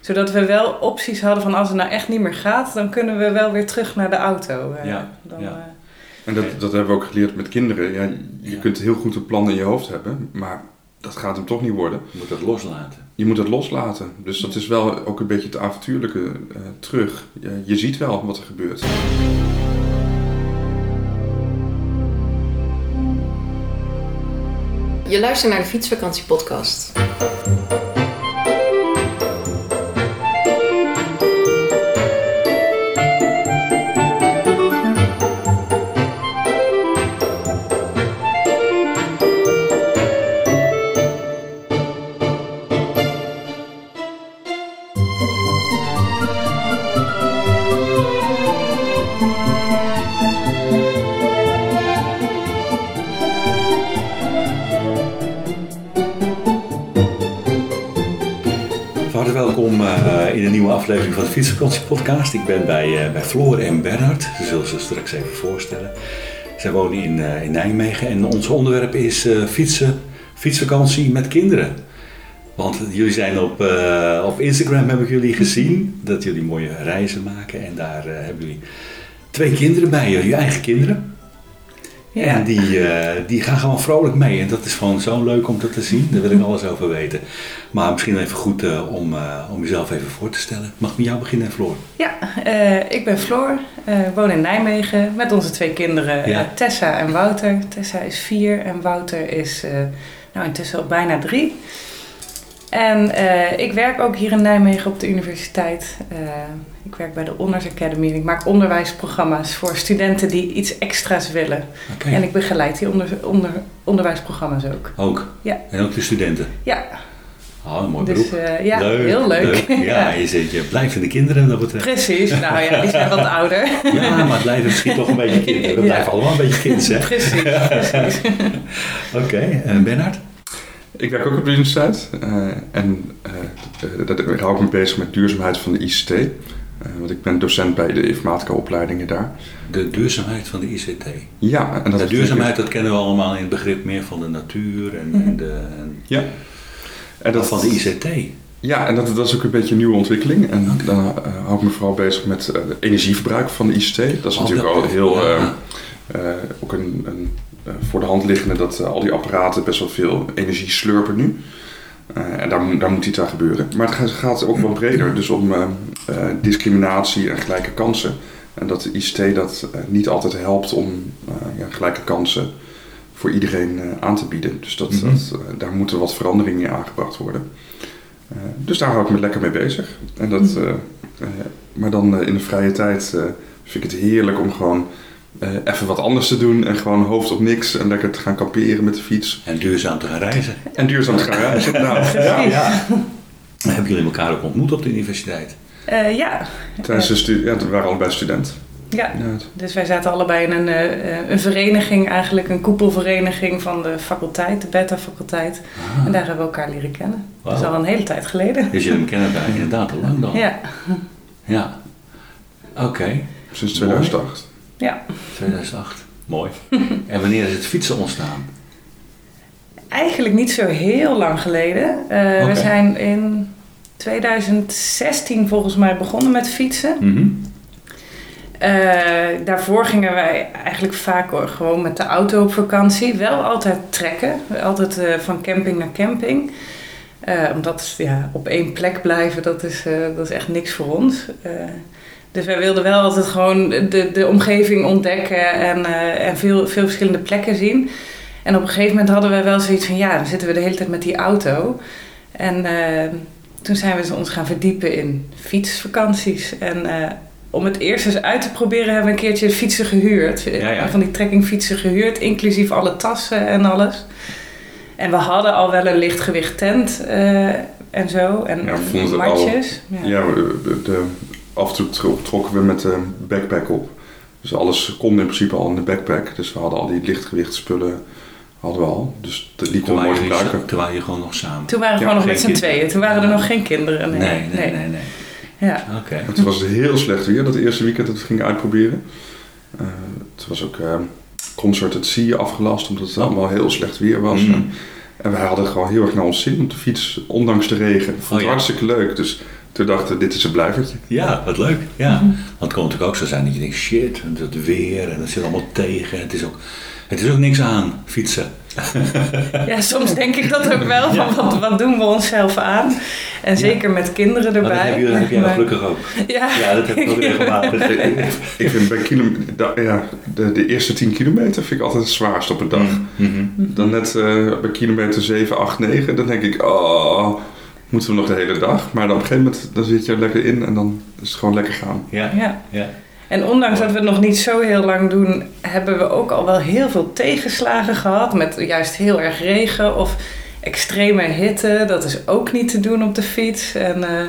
Zodat we wel opties hadden van als het nou echt niet meer gaat, dan kunnen we wel weer terug naar de auto. Eh, Ja, dan, ja. eh, En dat, dat hebben we ook geleerd met kinderen. Ja, je Ja. kunt heel goed een plan in je hoofd hebben, maar dat gaat hem toch niet worden. Je moet dat loslaten. Je moet het loslaten. Dus dat is wel ook een beetje het avontuurlijke eh, terug. Je, je ziet wel wat er gebeurt. Je luistert naar de Fietsvakantie podcast. Aflevering van de Fietsvakantie podcast. Ik ben bij, eh, bij Floor en Bernhard. Ze zullen ze straks even voorstellen. Zij wonen in, eh, in Nijmegen en ons onderwerp is eh, fietsen, fietsvakantie met kinderen. Want jullie zijn op, op Instagram, heb ik jullie gezien, dat jullie mooie reizen maken. En daar hebben jullie twee kinderen bij, jullie eigen kinderen. Ja. En die, eh, die gaan gewoon vrolijk mee. En dat is gewoon zo leuk om dat te zien. Daar wil ik alles over weten. Maar misschien even goed eh, om, eh, om jezelf even voor te stellen. Mag ik met jou beginnen, Floor? Ja, ik ben Floor, woon in Nijmegen met onze twee kinderen Ja. Tessa en Wouter. Tessa is vier en Wouter is nou, intussen al bijna drie. En ik werk ook hier in Nijmegen op de universiteit. Ik werk bij de Honors Academy en ik maak onderwijsprogramma's voor studenten die iets extra's willen. En ik begeleid die onder, onder, onderwijsprogramma's ook. Ook? Ja. En ook de studenten? Ja, Oh, een mooi dus beroep. eh, ja, heel leuk. Ja, je zit je blijvende kinderen wat dat betreft. Precies, nou ja, die zijn wat ouder. Ja, maar het blijven misschien toch een beetje kinderen. We Ja. blijven allemaal een beetje kind, hè? Precies, precies. Oké, en Bernhard? Ik werk ook op de universiteit eh, en dat- daar hou ik me bezig met duurzaamheid van de ICT. Eh, want ik ben docent bij de informatica opleidingen daar. De duurzaamheid van de ICT. Ja, en dat de duurzaamheid, dat kennen we allemaal in het begrip meer van de natuur en, en de, en Ja. En dat van de ICT. Ja, en dat, dat is ook een beetje een nieuwe ontwikkeling. En dan eh, hou ik me vooral bezig met eh, het energieverbruik van de ICT. Dat is Oh, natuurlijk al heel ja. eh, eh, ook een, een voor de hand liggende dat al die apparaten best wel veel energie slurpen nu. Eh, en daar, moet- daar moet iets aan gebeuren. Maar het gaat, ook wel breder, dus om eh, eh, discriminatie en gelijke kansen. En dat de ICT dat niet altijd helpt om eh, ja, gelijke kansen voor iedereen eh, aan te bieden. Dus dat, Mhm. dat, daar moeten wat veranderingen in aangebracht worden. Eh, dus daar hou ik me lekker mee bezig. En dat, Mhm. maar dan eh, in de vrije tijd eh, vind ik het heerlijk om gewoon eh, even wat anders te doen. En gewoon hoofd op niks en lekker te gaan kamperen met de fiets. En duurzaam te gaan reizen. En duurzaam te gaan reizen. inderdaad. Ja, ja. Hebben jullie elkaar ook ontmoet op de universiteit? Eh, ja. Tijdens de ja, we waren allebei student. ja, dus wij zaten allebei in een, eh, een vereniging, eigenlijk een koepelvereniging van de faculteit, de beta-faculteit. Ah. En daar hebben we elkaar leren kennen. Dat is al een hele tijd geleden. Dus jullie kennen elkaar inderdaad al lang dan? Ja, Ja. Oké, sinds Mooi. 2008. Ja. 2008. Mooi. en wanneer is het fietsen ontstaan? Eigenlijk niet zo heel lang geleden. Eh. We zijn in 2016 volgens mij begonnen met fietsen. Mhm. Eh, daarvoor gingen wij eigenlijk vaak hoor, gewoon met de auto op vakantie. Wel altijd trekken, altijd eh, van camping naar camping. Eh, omdat ja, op één plek blijven, dat is, eh, dat is echt niks voor ons. Dus wij wilden wel altijd gewoon de, de omgeving ontdekken en, eh, en veel, veel verschillende plekken zien. En op een gegeven moment hadden wij wel zoiets van, ja, dan zitten we de hele tijd met die auto. En eh, toen zijn we ons gaan verdiepen in fietsvakanties. En eh, om het eerst eens uit te proberen hebben we een keertje fietsen gehuurd. Ja, ja. Van die trekkingfietsen gehuurd, inclusief alle tassen en alles. En we hadden al wel een lichtgewicht tent en zo. En, Ja, al- matjes. Ja. De, af en toe tro- trokken we met de backpack op. Dus alles kon in principe al in de backpack. Dus we hadden al die lichtgewicht spullen hadden we al. Dus die Terwijl mooi gebruiken. terwijl je gewoon nog samen. Toen waren we Ja, gewoon nog met z'n tweeën. Toen waren er nog geen kinderen. Nee, Nee, nee, nee, nee. Ja. Oké. Maar toen was het heel slecht weer, dat eerste weekend dat we gingen uitproberen. Eh het was ook eh, Concert at Sea afgelast, omdat het Oh. allemaal heel slecht weer was. Mm. En En wij hadden gewoon heel erg naar ons zin op de fiets, ondanks de regen. Ik vond het Oh ja. hartstikke leuk. Dus toen dachten we, dit is een blijvertje. Ja, wat leuk. Ja. Want het kan natuurlijk ook zo zijn dat je denkt, shit, en het weer en het zit allemaal tegen. Het is ook, het is ook niks aan, fietsen. Ja, soms denk ik dat ook wel. Van wat, wat doen we onszelf aan? En zeker met kinderen Maar dat erbij. heb, je, dat heb jij Maar- gelukkig ook. Ja, Ja, dat heb ik ook regelmatig. Ik vind bij kilo, da- ja, de, de eerste 10 kilometer vind ik altijd het zwaarst op een dag. Mhm. Dan net eh, bij kilometer 7, 8, 9, dan denk ik, oh, moeten we nog de hele dag? Maar dan op een gegeven moment dan zit je er lekker in en dan is het gewoon lekker gaan. Ja, ja. ja. En ondanks dat we het nog niet zo heel lang doen, hebben we ook al wel heel veel tegenslagen gehad. Met juist heel erg regen of extreme hitte. Dat is ook niet te doen op de fiets. En, eh,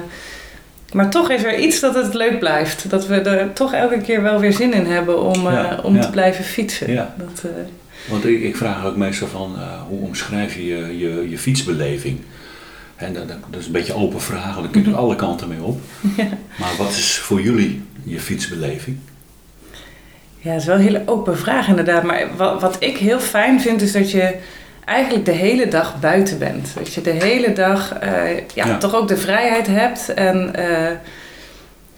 maar toch is er iets dat het leuk blijft. Dat we er toch elke keer wel weer zin in hebben om, eh, Ja, om ja. te blijven fietsen. Ja. Dat, eh, Want ik, ik vraag ook meestal van, hoe omschrijf je je, je, je fietsbeleving? En dat, is een beetje open vraag, daar kun je alle kanten mee op. Maar wat is voor jullie je fietsbeleving? Ja, dat is wel een hele open vraag inderdaad. Maar wat, wat ik heel fijn vind, is dat je eigenlijk de hele dag buiten bent. Dat je de hele dag eh, ja, Ja. toch ook de vrijheid hebt en eh,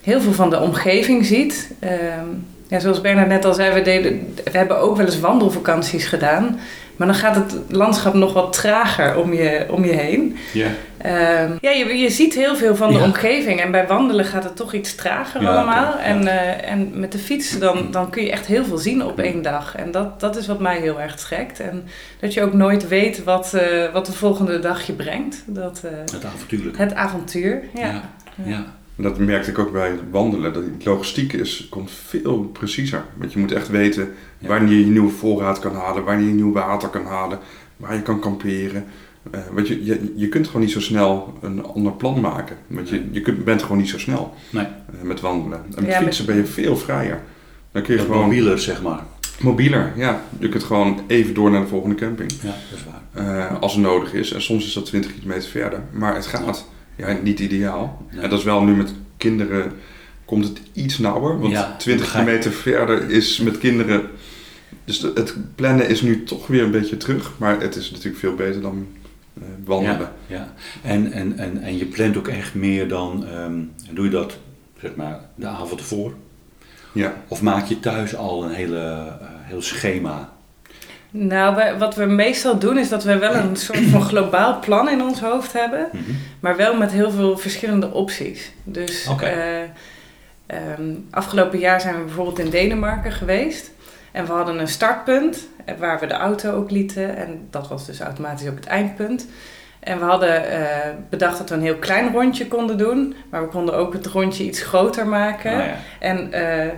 heel veel van de omgeving ziet. Ehm, ja, zoals Bernard net al zei, we, deden, we hebben ook wel eens wandelvakanties gedaan. Maar dan gaat het landschap nog wat trager om je, om je heen. Ja. Ehm, ja, je, je ziet heel veel van de Ja. omgeving. En bij wandelen gaat het toch iets trager Ja, allemaal. en, eh, en met de fiets dan, dan kun je echt heel veel zien op één dag. En dat, dat is wat mij heel erg trekt. En dat je ook nooit weet wat, eh, wat de volgende dag je brengt. Dat, eh, Het avontuurlijke. het avontuur. Ja. Ja. dat merkte ik ook bij het wandelen. Dat logistiek is, komt veel preciezer. Want je moet echt weten wanneer je nieuwe voorraad kan halen, wanneer je nieuw water kan halen, waar je kan kamperen. Eh, want je, je, je kunt gewoon niet zo snel een ander plan maken. Want je, je kunt, bent gewoon niet zo snel Nee, eh, met wandelen. En met Ja, fietsen ben je veel vrijer. Dan kun je gewoon mobieler, zeg maar. mobieler. Ja, je kunt gewoon even door naar de volgende camping. Ja, dat is waar. eh, als het nodig is. En soms is dat 20 kilometer verder. Maar het gaat. Ja, niet ideaal. Nee. En dat is wel nu met kinderen komt het iets nauwer. Want Ja, 20 begrijp. kilometer verder is met kinderen. Dus het plannen is nu toch weer een beetje terug. Maar het is natuurlijk veel beter dan wandelen. Ja, ja. En, en, en, en je plant ook echt meer dan, ehm, doe je dat zeg maar de avond ervoor? Ja. Of maak je thuis al een hele, eh, heel schema? Nou, wij- wat we meestal doen is dat we wel een soort van globaal plan in ons hoofd hebben. Mhm. Maar wel met heel veel verschillende opties. Dus eh, ehm, afgelopen jaar zijn we bijvoorbeeld in Denemarken geweest. En we hadden een startpunt eh, waar we de auto ook lieten. En dat was dus automatisch ook het eindpunt. En we hadden eh, bedacht dat we een heel klein rondje konden doen. Maar we konden ook het rondje iets groter maken. Ah, ja. En eh,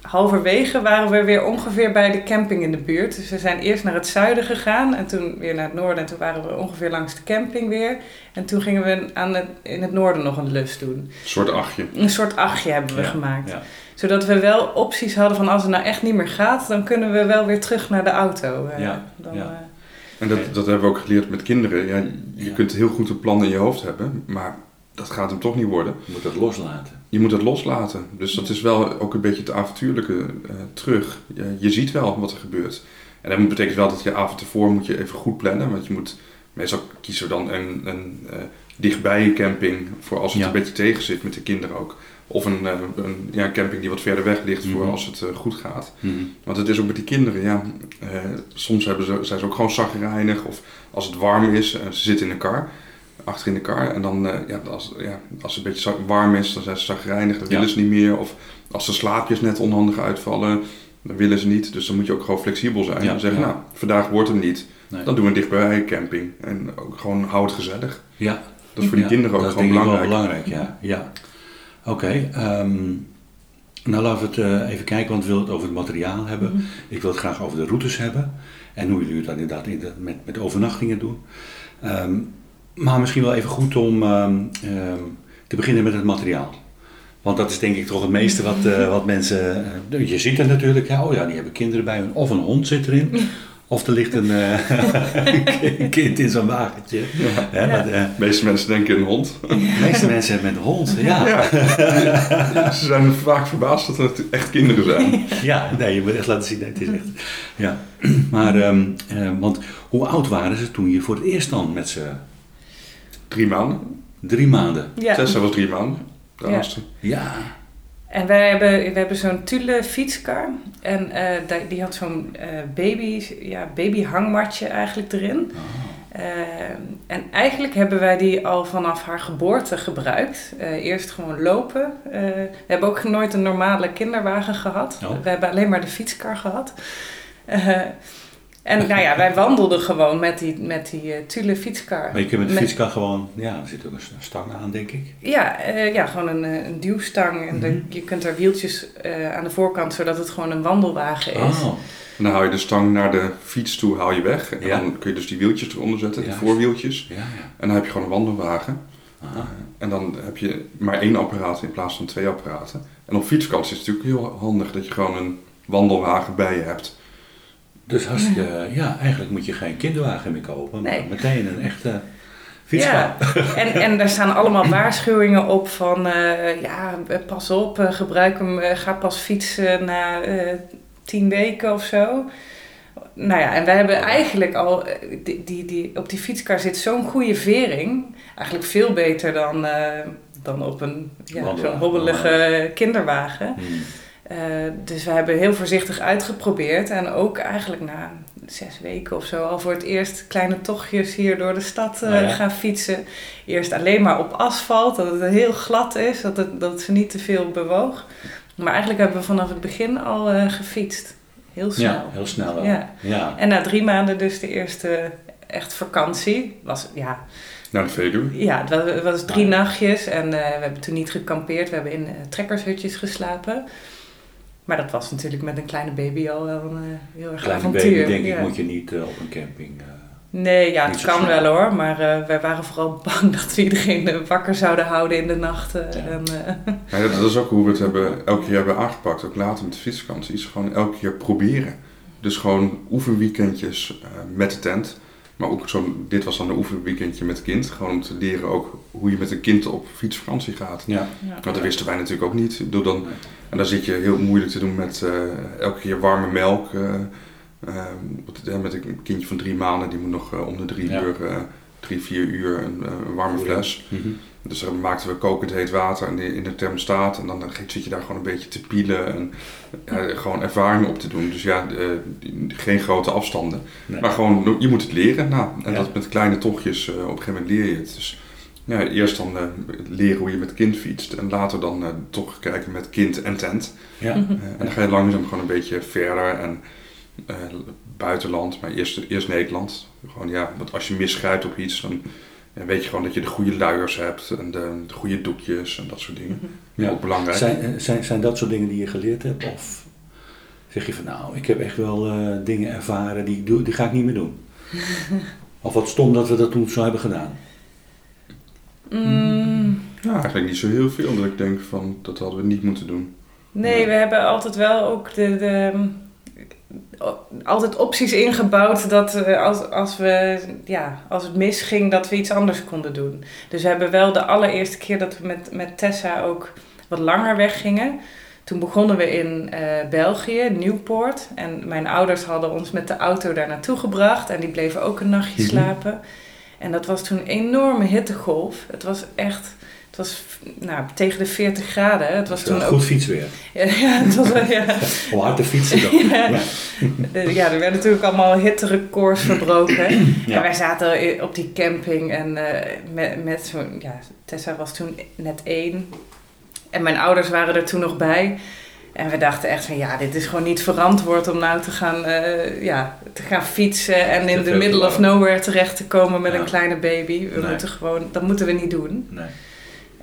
halverwege waren we weer ongeveer bij de camping in de buurt. Dus we zijn eerst naar het zuiden gegaan en toen weer naar het noorden. En toen waren we ongeveer langs de camping weer. En toen gingen we aan het, in het noorden nog een lus doen. Een soort achtje. Een soort achtje hebben we Ja, gemaakt. ja. Zodat we wel opties hadden van als het nou echt niet meer gaat, dan kunnen we wel weer terug naar de auto. Eh, Ja, dan, ja. eh, En dat, dat hebben we ook geleerd met kinderen. Ja, je Ja. kunt heel goed een plan in je hoofd hebben. Maar dat gaat hem toch niet worden. Je moet dat loslaten. Je moet het loslaten. Dus dat is wel ook een beetje het avontuurlijke eh, terug. Je, je ziet wel wat er gebeurt. En dat betekent wel dat je avond ervoor moet je even goed plannen. Want je moet meestal kiezen we dan een, een eh, dichtbij camping voor als het Ja. een beetje tegen zit met de kinderen ook. Of een, eh, een, ja, camping die wat verder weg ligt voor Mhm. als het eh, goed gaat. Mhm. Want het is ook met die kinderen, ja. eh, soms hebben ze, zijn ze ook gewoon zagrijnig. Of als het warm is, ze zitten in een kar, achter in de kar. En dan, ja, als, ja, als het een beetje warm is, dan zijn ze zagrijnig. Dan Ja. willen ze niet meer. Of als de slaapjes net onhandig uitvallen, dan willen ze niet. Dus dan moet je ook gewoon flexibel zijn. Ja, en zeggen, ja. nou, vandaag wordt het niet. Nee. Dan doen we een dichtbij camping. En ook gewoon hou het gezellig. Ja, Dat is voor die kinderen ook dat is gewoon denk ik wel belangrijk. belangrijk, ja. ja. Oké, ehm, nou laten we het eh, even kijken, want we willen het over het materiaal hebben. Mhm. Ik wil het graag over de routes hebben en hoe jullie dat inderdaad in de- met, met overnachtingen doen. Ehm, maar misschien wel even goed om ehm, te beginnen met het materiaal. Want dat is denk ik toch het meeste wat, eh, wat mensen... eh, je ziet er natuurlijk, ja, oh ja, die hebben kinderen bij hun. Of een hond zit erin. Of er ligt een, eh, een kind in zo'n wagentje. Maar, eh, De meeste mensen denken een hond. de meeste mensen hebben met een hond. Ja. Ja. Ze zijn vaak verbaasd dat het echt kinderen zijn. Ja, nee, je moet echt laten zien. Nee, het is echt. Ja. Maar, ehm, eh, want hoe oud waren ze toen je voor het eerst dan met ze Drie maanden. drie maanden? Ja. Tessa was drie maanden. De Ja. oudste. Ja. En wij hebben, we hebben zo'n Thule fietskar. En eh, die- die had zo'n eh, baby, ja, baby hangmatje eigenlijk erin. Oh. Eh, en eigenlijk hebben wij die al vanaf haar geboorte gebruikt. Eerst gewoon lopen. We hebben ook nooit een normale kinderwagen gehad. Oh. We hebben alleen maar de fietskar gehad. En nou ja, wij wandelden gewoon met die, met die eh, Thule fietskar. Maar je kunt met de Met- fietskar gewoon, ja, er zit ook een stang aan, denk ik. Ja, eh, ja gewoon een, eh, een duwstang. En de- Mhm. je kunt er wieltjes eh, aan de voorkant, zodat het gewoon een wandelwagen is. Oh, En dan haal je de stang naar de fiets toe, haal je weg. En Ja. dan kun je dus die wieltjes eronder zetten, Ja. de voorwieltjes. ja, ja. En dan heb je gewoon een wandelwagen. Aha. En dan heb je maar één apparaat in plaats van twee apparaten. En op fietsvakantie is het natuurlijk heel handig dat je gewoon een wandelwagen bij je hebt. Dus hartstikke, ja, eigenlijk moet je geen kinderwagen meer kopen, maar Nee. meteen een echte fietskar. Ja, en, en daar staan allemaal waarschuwingen op van, eh, ja, pas op, eh, gebruik hem, eh, ga pas fietsen na tien weken of zo. Nou ja, en wij hebben eigenlijk al, die, die, die, op die fietskar zit zo'n goede vering, eigenlijk veel beter dan, dan op een ja, zo'n hobbelige kinderwagen. Hmm. Eh, dus we hebben heel voorzichtig uitgeprobeerd. En ook eigenlijk na zes weken of zo al voor het eerst kleine tochtjes hier door de stad Oh ja? gaan fietsen. Eerst alleen maar op asfalt, dat het heel glad is, dat het, dat ze niet te veel bewoog. Maar eigenlijk hebben we vanaf het begin al eh, gefietst. Heel snel. Ja, heel snel wel. Ja. Ja. En na drie maanden dus de eerste echt vakantie. Was, ja, Naar de Veluwe. ja, het was, het was drie Ah, ja. nachtjes en we hebben toen niet gekampeerd. We hebben in trekkershutjes geslapen. Maar dat was natuurlijk met een kleine baby al wel een eh, heel erg Kleine avontuur. baby, denk ja. ik, moet je niet eh, op een camping. eh, Nee, ja, het kan wel hoor. Maar eh, wij waren vooral bang dat we iedereen wakker zouden houden in de nachten. Ja. En, eh, Ja, dat is ook hoe we het hebben, elke keer hebben aangepakt, ook later met de fietsvakantie. Is gewoon elke keer proberen. Dus gewoon oefenweekendjes eh, met de tent. Maar ook zo'n, dit was dan een oefenweekendje met kind. Gewoon om te leren ook hoe je met een kind op fietsvakantie gaat. ja. ja. Want dat wisten wij natuurlijk ook niet. Door dan, en dan zit je heel moeilijk te doen met eh, elke keer warme melk. eh, eh, wat- met een kindje van drie maanden, die moet nog om de drie Ja. uur, eh, drie, vier uur een, een warme fles. Mhm. Dus dan maakten we kokend heet water in de, in de thermostaat. En dan zit je daar gewoon een beetje te pielen en ja, gewoon ervaring op te doen. Dus ja, eh, geen grote afstanden. Nee. Maar gewoon, je moet het leren. Nou, en Ja. dat met kleine tochtjes, eh, op een gegeven moment leer je het. Dus ja, eerst dan eh, leren hoe je met kind fietst. En later dan eh, toch kijken met kind en tent. Ja. Mhm. En dan ga je langzaam gewoon een beetje verder en eh, buitenland, maar eerst, eerst Nederland. Gewoon ja, want als je misgrijpt op iets, dan ja, weet je gewoon dat je de goede luiers hebt en de, de goede doekjes en dat soort dingen. Ja. Ook belangrijk. Zijn, eh, zijn, zijn dat soort dingen die je geleerd hebt? Of zeg je van nou, ik heb echt wel eh, dingen ervaren die, ik doe, die ga ik niet meer doen? of wat stom dat we dat toen zo hebben gedaan? Mm, Ja, eigenlijk niet zo heel veel dat ik denk van dat hadden we niet moeten doen. nee, Ja. we hebben altijd wel ook de, de, altijd opties ingebouwd dat eh, als, als, we, ja, als het misging, dat we iets anders konden doen. Dus we hebben wel de allereerste keer dat we met, met Tessa ook wat langer weggingen. Toen begonnen we in eh, België, Newport. En mijn ouders hadden ons met de auto daar naartoe gebracht. En die bleven ook een nachtje Mhm. slapen. En dat was toen een enorme hittegolf. Het was echt, het was nou, tegen de 40 graden. Het was toen ook goed fietsweer. ja, ja, het was, wel- ja. Om hard te fietsen dan. Ja. Er werden natuurlijk allemaal hitterecords verbroken. En wij zaten op die camping en eh, met, met zo'n... Ja, Tessa was toen net één. En mijn ouders waren er toen nog bij. En we dachten echt van ja, dit is gewoon niet verantwoord om nou te gaan, eh, ja, te gaan fietsen en in veel middle of nowhere terecht te komen met Ja. een kleine baby. We Nee. moeten gewoon, dat moeten we niet doen. Nee.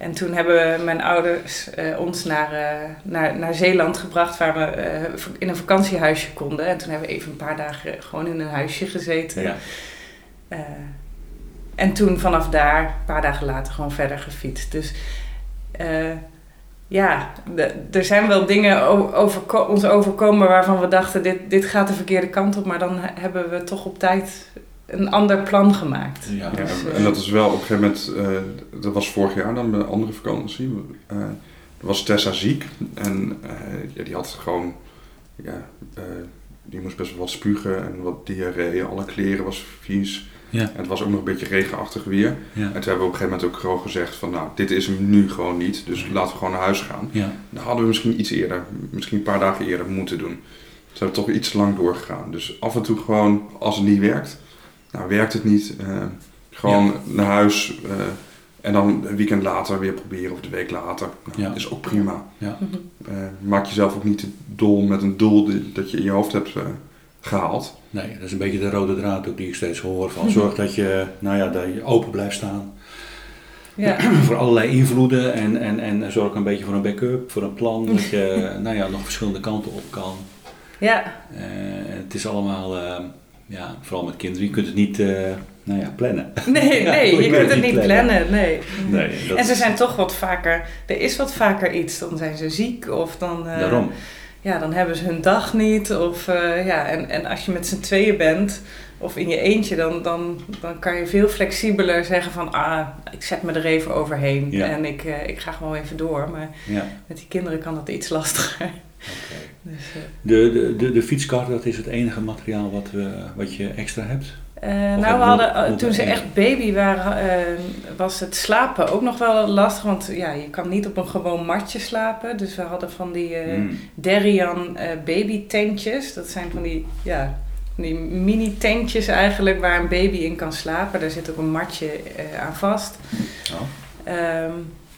En toen hebben mijn ouders eh, ons naar, eh, naar, naar Zeeland gebracht, waar we eh, in een vakantiehuisje konden. En toen hebben we even een paar dagen gewoon in een huisje gezeten. Ja. En toen vanaf daar, een paar dagen later, gewoon verder gefietst. Dus ja, de- er zijn wel dingen o- overko- ons overkomen waarvan we dachten, dit, dit gaat de verkeerde kant op. Maar dan he- hebben we toch op tijd een ander plan gemaakt. Ja. Dus, en- eh, en dat is wel op een gegeven moment, eh, dat was vorig jaar dan bij een andere vakantie. eh er was Tessa ziek en eh, ja, die had gewoon, ja, eh, die moest best wel wat spugen en wat diarree. Alle kleren was vies. Ja. En het was ook nog een beetje regenachtig weer. Ja. En toen hebben we op een gegeven moment ook gewoon gezegd van, nou, dit is hem nu gewoon niet. Dus laten we gewoon naar huis gaan. Ja. Dat hadden we misschien iets eerder, misschien een paar dagen eerder moeten doen. Ze hebben toch iets lang doorgegaan. Dus af en toe gewoon, als het niet werkt, nou werkt het niet, eh, gewoon naar huis eh, en dan een weekend later weer proberen of de week later. Nou, Ja. Is ook prima. mhm. Eh, maak jezelf ook niet te dol met een doel die- dat je in je hoofd hebt eh, gehaald. Nee, dat is een beetje de rode draad ook die ik steeds hoor. Van zorg dat je, nou ja, dat je open blijft staan ja. voor allerlei invloeden en, en, en zorg een beetje voor een backup, voor een plan. Dat je, nou ja, nog verschillende kanten op kan. ja, Eh, het is allemaal, ja, vooral met kinderen, je kunt het niet, eh, nou ja, plannen. nee, Ja, nee, je kunt het niet plannen. Nee. Nee, dat En ze zijn toch wat vaker, er is wat vaker iets. Dan zijn ze ziek of dan, eh, Daarom. ja, dan hebben ze hun dag niet. Of, eh, ja, en, en als je met z'n tweeën bent of in je eentje, dan, dan, dan kan je veel flexibeler zeggen van ah, ik zet me er even overheen Ja. en ik, ik ga gewoon even door. Maar Ja, met die kinderen kan dat iets lastiger. Dus, eh, De, de, de, de fietskar, dat is het enige materiaal wat, we, wat je extra hebt? Eh, nou, we hadden, eh, toen ze echt baby waren, was het slapen ook nog wel lastig. Want ja, je kan niet op een gewoon matje slapen. Dus we hadden van die Mm. Derian baby tentjes. Dat zijn van die, ja, van die mini tentjes eigenlijk waar een baby in kan slapen. Daar zit ook een matje aan vast. Oh. Ehm,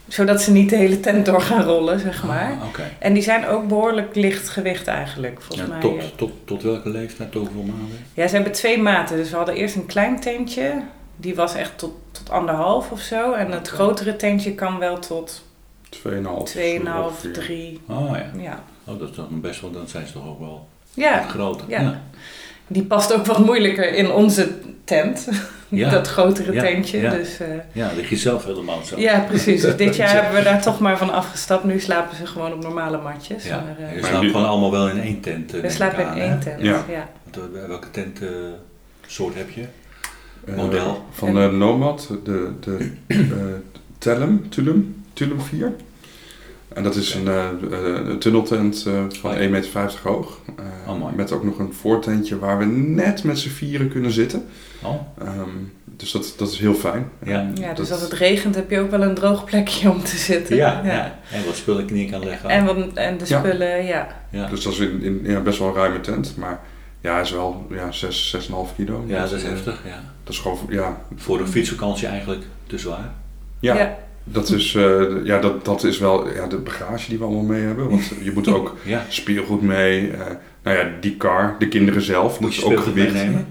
zodat ze niet de hele tent door gaan rollen, zeg maar. Ah, Oké. En die zijn ook behoorlijk licht gewicht eigenlijk, volgens Ja, mij. tot, tot, tot welke leeftijd, tot hoeveel maanden? Ja, ze hebben twee maten. Dus we hadden eerst een klein tentje. Die was echt tot, tot anderhalf of zo. En het grotere tentje kan wel tot 2,5. 2,5, ongeveer. 3. Oh ja, Ja. oh, dat is dan best wel, dan zijn ze toch ook wel ja, groter. ja. Die past ook wat moeilijker in onze tent. Ja. Dat grotere Ja, tentje. ja. Dus, eh, Ja, lig je zelf helemaal zo. ja, precies. Dus dit jaar hebben we daar toch maar van afgestapt. Nu slapen ze gewoon op normale matjes. Ja, Maar, eh, nu- gewoon allemaal wel in één tent. eh, we slapen in aan, één tent. Ja. Ja. Want, eh, welke tentsoort soort heb je? Eh, Model. van de Nomad, de, de eh, Telum, Tulum, Tulum 4. En dat is een, eh, eh, een tunneltent eh, van Oh, ja. 1,50 meter hoog. Eh, Oh, mooi. met ook nog een voortentje waar we net met z'n vieren kunnen zitten. Oh, Ehm, dus dat, dat is heel fijn. ja. ja, dus Dat- als het regent heb je ook wel een droog plekje om te zitten. Ja, ja. En wat spullen ik neer kan leggen. En, wat, en de spullen, ja. ja. Dus dat is in, in, ja, best wel een ruime tent. Maar ja, hij is wel ja, 6, 6,5 kilo. ja, dat is heftig. Ja. Dat is gewoon, ja, Voor een fietsvakantie eigenlijk te zwaar. ja, ja. Dat, is, eh, ja dat, dat is wel ja, de bagage die we allemaal mee hebben. Want je moet ook Ja, speelgoed mee. eh, nou ja, die car, de kinderen zelf, moet dat je is ook gewicht. meenemen.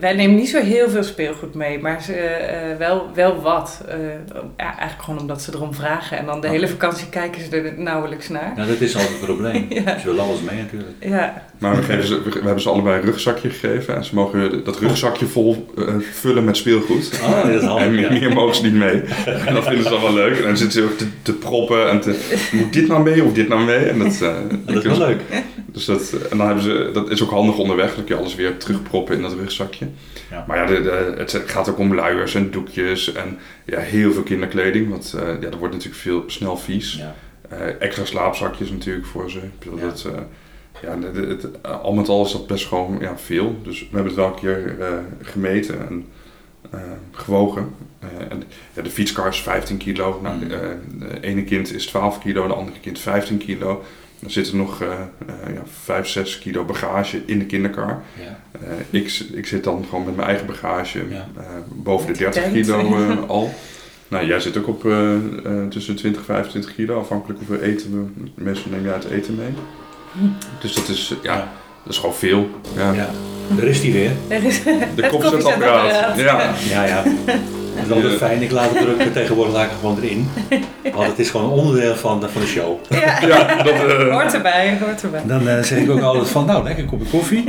Wij nemen niet zo heel veel speelgoed mee, maar ze, eh, wel, wel wat. Eh, ja, eigenlijk gewoon omdat ze erom vragen. En dan de hele vakantie kijken ze er nauwelijks naar. Nou, dat is altijd het probleem. Ja. Ze willen alles mee natuurlijk. Ja, Maar we, geven ze, we hebben ze allebei een rugzakje gegeven. En ze mogen dat rugzakje vol eh, vullen met speelgoed. Oh, dat is handig, en meer, ja. meer mogen ze niet mee. En dat vinden ze dan wel leuk. En dan zitten ze ook te, te proppen en te... Moet dit nou mee of dit nou mee? En dat, eh, Dat is wel leuk. Dus dat, en dan hebben ze, dat is ook handig onderweg, dan kun je alles weer terugproppen in dat rugzakje. Ja. Maar ja, de, de- het gaat ook om luiers en doekjes en ja, heel veel kinderkleding, want eh ja, dat wordt natuurlijk veel snel vies. Ja. Eh, extra slaapzakjes natuurlijk voor ze. Ja. dat, eh, ja, het, al met al is dat best gewoon ja, veel. Dus we hebben het wel een keer gemeten en gewogen. En, ja, de fietskar is 15 kilo. Nou, Mm. de, de ene kind is 12 kilo, de andere kind 15 kilo. Er nog eh eh, ja, 5, 6 kilo bagage in de kinderkar. Ja. Eh, ik, ik zit dan gewoon met mijn eigen bagage Ja. eh, boven de Met de 30 tent. kilo eh, al. Nou, jij zit ook op eh, eh, tussen 20 en 25 kilo, afhankelijk hoeveel eten we. Neem je uit eten mee. Dus dat is, ja, Ja. dat is gewoon veel. Ja. ja. Daar is die weer. er is De het kopzetapparaat. Ja. Ja, ja. Dat is altijd Ja. fijn. Ik laat het er ook tegenwoordig laat ik het gewoon erin. Want het is gewoon een onderdeel van de, van de show. Ja, ja, dat, eh, hoort erbij, hoort erbij. Dan eh, zeg ik ook altijd van, nou, lekker kopje koffie.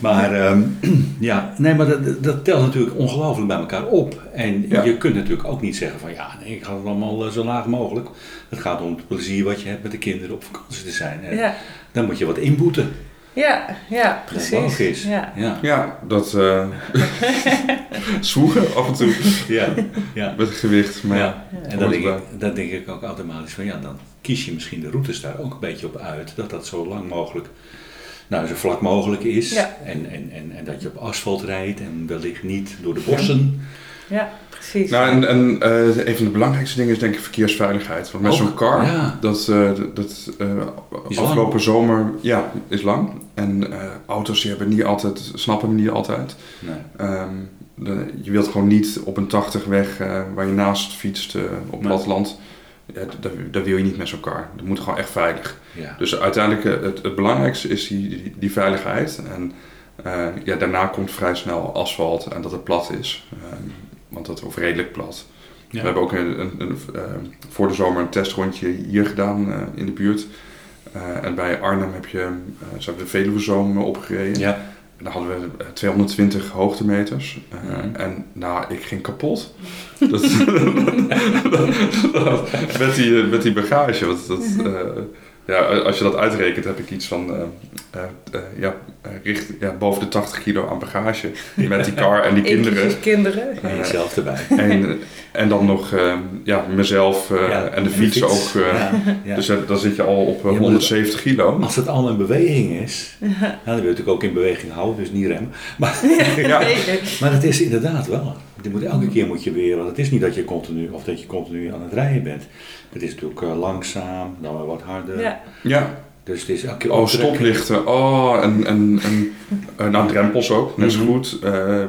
Maar ehm, ja, nee, maar dat, dat- telt natuurlijk ongelooflijk bij elkaar op. En Ja. je kunt natuurlijk ook niet zeggen van ja, nee, ik ga het allemaal eh, zo laag mogelijk. Het gaat om het plezier wat je hebt met de kinderen op vakantie te zijn. Ja, Dan moet je wat inboeten. Ja, ja Dat precies. logisch. Ja. Ja, Ja, dat eh zwoegen af en toe ja, ja. met het gewicht. Maar ja. En dan hoort denk, ik, dan denk ik ook automatisch van ja, dan kies je misschien de routes daar ook een beetje op uit. Dat dat zo lang mogelijk, nou zo vlak mogelijk is. Ja. En, en, en, en dat je op asfalt rijdt en wellicht niet door de bossen. ja, precies. Nou, en, en eh, een van de belangrijkste dingen is denk ik verkeersveiligheid. Want met zo'n car, ja. dat, eh, dat eh, afgelopen zomer, ja, is lang. En eh, auto's die hebben niet altijd, snappen hem niet altijd. Nee. Ehm, de- je wilt gewoon niet op een 80 weg eh, waar je naast fietst op Nee. platteland. Dat, dat wil je niet met car. Dat moet gewoon echt veilig. Ja. Dus uiteindelijk eh, het, het belangrijkste is die, die, die veiligheid. En eh, ja, daarna komt vrij snel asfalt en dat het plat is. Ehm, want dat of redelijk plat. Ja. We hebben ook een, een, een, eh, voor de zomer een testrondje hier gedaan eh, in de buurt. En bij Arnhem heb je, ze hebben de Veluwezoom opgereden. Ja. En daar hadden we eh, 220 hoogtemeters. Eh, Mhm. En nou, ik ging kapot. Dat, met, die, met die bagage. Want dat, eh, ja, als je dat uitrekent, heb ik iets van eh, eh, eh, ja, eh, richt, ja, boven de 80 kilo aan bagage. Met die car en die kinderen. Kinderen. En jezelf erbij. En, en dan nog eh, ja, mezelf eh, Ja, en de fiets, ook. eh, Ja, ja. Dus eh, dan zit je al op eh, Ja, maar 170 kilo. Als het al in beweging is, nou, dan wil je natuurlijk ook in beweging houden, dus niet remmen. Maar, maar het is inderdaad wel. Je moet, elke keer moet je weer, want het is niet dat je continu, of dat je continu aan het rijden bent. Het is natuurlijk eh, langzaam, dan weer wat harder. ja. Ja, Dus het is elke keer Oh, stoplichten. Oh, en, en, en nou, drempels ook, net zo Mhm. goed. Eh, eh,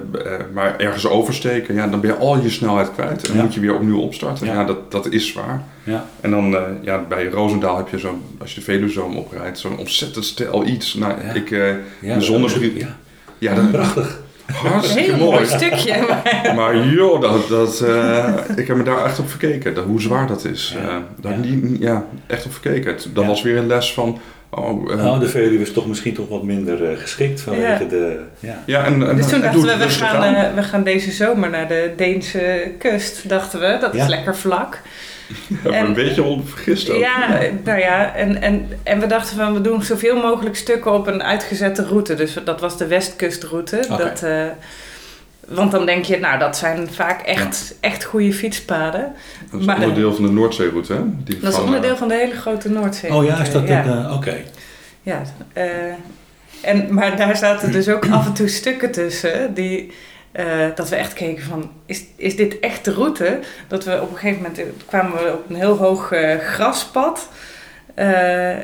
maar ergens oversteken, ja, dan ben je al je snelheid kwijt. En dan Ja. moet je weer opnieuw opstarten. Ja. Ja, dat, dat is zwaar. Ja. En dan eh, ja, bij Roosendaal heb je zo'n, als je de Veluwezoom oprijdt, zo'n ontzettend stijl iets. Nou, Ja. ik, eh, is- Ja, Ja, dat prachtig. Een hartstikke heel mooi mooi. stukje. maar- Maar joh, dat, dat, eh, ik heb me daar echt op verkeken, dat, hoe zwaar dat is. Ja. Eh, daar Ja. niet- ja, echt op verkeken. Dat Ja. was weer een les van, oh, eh, Nou, de Veluwe is toch misschien toch wat minder geschikt vanwege Ja. de... Ja. ja, en, en, Dus toen en dachten we, we gaan, aan. we gaan deze zomer naar de Deense kust, dachten we. Dat Ja. is lekker vlak. We en- een beetje al vergist ook. Ja, nou ja, en, en, en we dachten van we doen zoveel mogelijk stukken op een uitgezette route. Dus dat was de westkustroute. Dat, eh, want dan denk je, nou dat zijn vaak echt, echt goede fietspaden. Dat is Maar- onderdeel van de Noordzeeroute, hè? Die Dat is onderdeel eh, van de hele grote Noordzee. Oh ja, is dat ja. eh, Oké. Ja, eh, en, maar daar zaten dus ook af en toe stukken tussen die, eh, dat we echt keken van, is, is dit echt de route? Dat we op een gegeven moment eh, kwamen we op een heel hoog eh, graspad.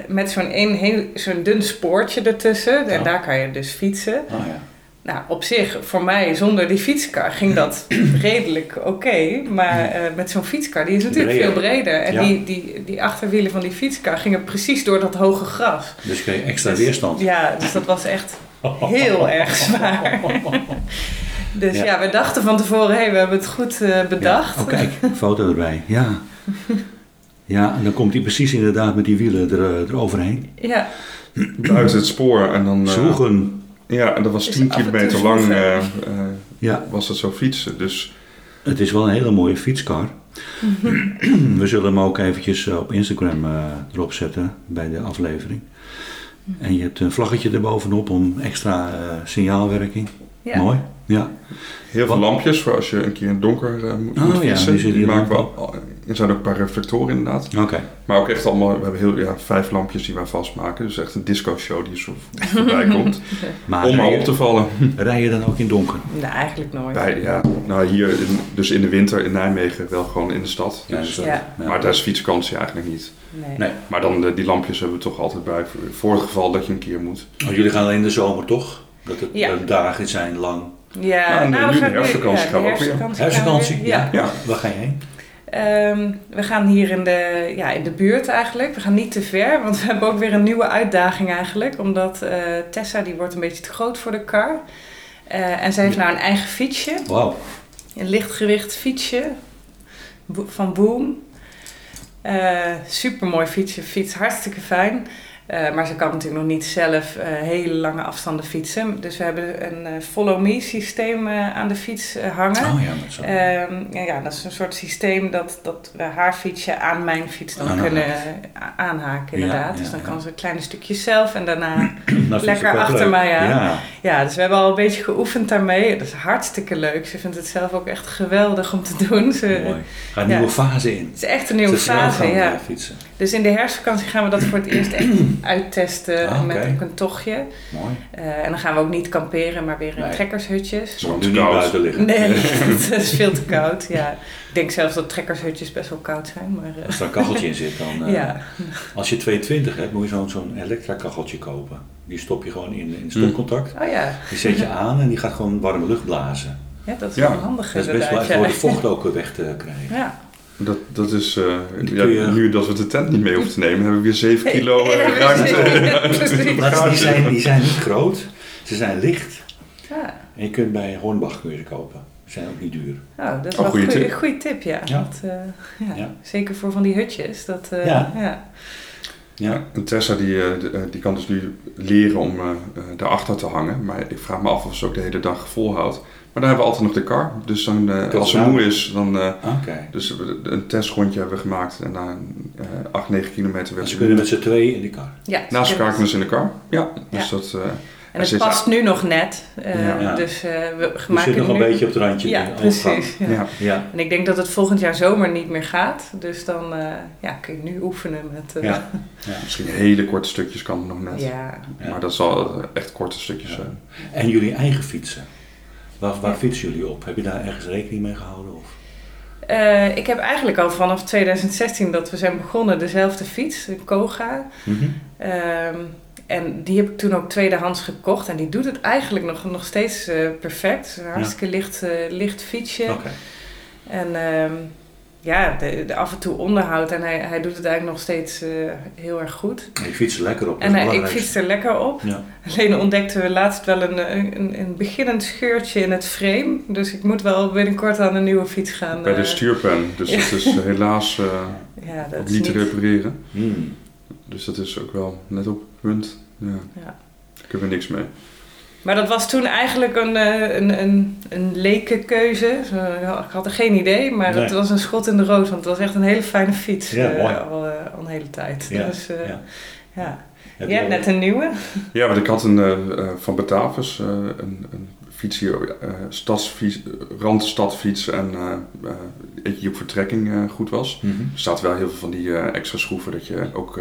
met zo'n één heel, zo'n dun spoortje ertussen. En daar kan je dus fietsen. Oh ja. Nou, op zich, voor mij, zonder die fietskar, ging dat redelijk oké. Maar met zo'n fietskar, die is natuurlijk Breder. veel breder. En Ja. die, die, die achterwielen van die fietskar gingen precies door dat hoge gras. Dus kreeg je extra Dus- weerstand. Ja, dus dat was echt heel erg zwaar. Dus Ja. ja. we dachten van tevoren, hé, hey, we hebben het goed eh, bedacht. Ja. Oh kijk, foto erbij. Ja. Ja, en dan komt hij precies inderdaad met die wielen er, eh, eroverheen. Ja, buiten het spoor. En dan, eh, Zwoegen. ja, en dat was Is 10 af en toe kilometer lang eh, eh, Ja, was dat zo fietsen. Dus het is wel een hele mooie fietskar. We zullen hem ook eventjes op Instagram eh, erop zetten bij de aflevering. En je hebt een vlaggetje erbovenop om extra eh, signaalwerking. Ja. Mooi. Ja. heel veel Wat- lampjes voor als je een keer in het donker eh, moet, Oh, moet ja, fietsen. die die maken we al- Er zijn ook een paar reflectoren inderdaad. Oké. Maar ook echt allemaal, we hebben heel, ja, vijf lampjes die wij vastmaken. Dus echt een disco show die zo voorbij komt. Maar om maar op te vallen. rij je dan ook in donker? Nou, eigenlijk nooit. Bij, ja, nou hier, in, dus in de winter in Nijmegen wel gewoon in de stad. Ja, Dus, Ja. Maar daar is fietsvakantie eigenlijk niet. Nee. Nee. Maar dan eh, die lampjes hebben we toch altijd bij. Voor, voor het geval dat je een keer moet. Oh, jullie gaan alleen in de zomer toch? Dat het Ja. eh, dagen zijn lang. Ja, Nou, en nou, nu de herfstvakantie ja, gaan we ook weer. herfstvakantie gaan we Herfstvakantie? weer. Ja. Ja. Waar ga je heen? Ehm, we gaan hier in de, ja, in de buurt eigenlijk. We gaan niet te ver, want we hebben ook weer een nieuwe uitdaging eigenlijk. Omdat eh, Tessa, die wordt een beetje te groot voor de kar. Eh, en zij heeft nou een eigen fietsje. Wauw. Een lichtgewicht fietsje van Boom. Super mooi fietsje, fiets hartstikke fijn. Eh, maar ze kan natuurlijk nog niet zelf eh, hele lange afstanden fietsen. Dus we hebben een eh, follow me systeem aan de fiets hangen. Oh ja, met zo. Ehm, ja, ja, dat is een soort systeem dat, dat we haar fietsje aan mijn fiets dan Aanhaken. kunnen aanhaken, inderdaad. ja, dus dan kan ze kleine stukjes zelf en daarna... Lekker achter leuk. mij aan. Ja, Ja, dus we hebben al een beetje geoefend daarmee. Dat is hartstikke leuk. Ze vindt het zelf ook echt geweldig om te doen. Ze, mooi. Ga een nieuwe fase in. het is echt een nieuwe fase, ja. fietsen. Dus in de herfstvakantie gaan we dat voor het eerst echt uittesten Ah, met ook een tochtje. Mooi. Eh, en dan gaan we ook niet kamperen, maar weer in Nee. trekkershutjes. Zo Nu te niet koud. buiten liggen. Nee, het is veel te koud. Ja. Ik denk zelfs dat trekkershutjes best wel koud zijn. Maar, eh, Als er een kacheltje in zit, dan... eh, ja. Als je 220 hebt, moet je zo'n zo'n elektra-kacheltje kopen. Die stop je gewoon in, in stopcontact. Oh ja. Die zet je aan en die gaat gewoon warme lucht blazen. ja, dat is Ja, wel handig Dat is best wel voor het vocht ook weg te krijgen. Ja. Dat, dat is, eh, ja, nu dat we de tent niet mee hoeven te nemen, hebben we weer 7 kilo eh, Ja, ruimte. Maar die, zijn, die zijn niet groot, ze zijn licht. Ja. En je kunt bij Hornbach kun je ze kopen. Ze zijn ook niet duur. Nou, dat is Oh, wel een goede tip. ja. Ja. Dat, eh, ja. Ja. Zeker voor van die hutjes. Dat, eh, Ja. ja. Ja, en Tessa die, die kan dus nu leren om daarachter te hangen. Maar ik vraag me af of ze ook de hele dag volhoudt. Maar dan hebben we altijd nog de kar. Dus dan, eh, als ze moe is, dan... eh, Oké. dus we- een testrondje hebben we gemaakt. En na eh 8, 9 kilometer En werd ze ze kunnen met z'n tweeën in die kar. Ja, Naast elkaar kunnen- ze in de kar. Ja, dus Ja. dat... eh, En het past nu nog net. eh, Ja. Dus eh, we Je maken zit nog nu... een beetje op het randje. Ja, de precies. Ja. ja. Ja, En ik denk dat het volgend jaar zomer niet meer gaat. Dus dan eh, ja, kun je nu oefenen met... eh, ja. ja. Misschien hele korte stukjes kan het nog net. ja. Ja. Maar dat zal eh, echt korte stukjes Ja. zijn. En jullie eigen fietsen. Waar, waar fietsen jullie op? Heb je daar ergens rekening mee gehouden? Of? Eh, ik heb eigenlijk al vanaf 2016 dat we zijn begonnen dezelfde fiets, de Koga. Ehm, en die heb ik toen ook tweedehands gekocht. En die doet het eigenlijk nog, nog steeds eh, perfect. Een hartstikke licht, eh, licht fietsje. Oké. En ehm, ja, de, de af en toe onderhoud. En hij, hij doet het eigenlijk nog steeds eh, heel erg goed. En je fietst er lekker op. En hij, ik fiets er lekker op. Ja. Alleen ontdekten we laatst wel een, een, een beginnend scheurtje in het frame. Dus ik moet wel binnenkort aan een nieuwe fiets gaan. Bij de eh, stuurpen. Dus ja. dat is eh, helaas eh, Ja, dat ook is niet te repareren. Hmm. Dus dat is ook wel net op het punt. Ja. Ja. Daar kunnen we niks mee. Maar dat was toen eigenlijk een, eh, een, een, een leke keuze. Zo, Ik had er geen idee, maar Nee. het was een schot in de roos. Want het was echt een hele fijne fiets. Ja, eh, mooi. al, eh, al een hele tijd. Ja, Dus eh, ja. ja. Heb Je hebt je- net een nieuwe. Ja, want ik had een van Batavus, eh, een, een fiets hier, eh stadsfiets, randstadfiets en eh, eh, eentje die op vertrekking eh, goed was. Mhm. Er staat wel heel veel van die eh, extra schroeven dat je ook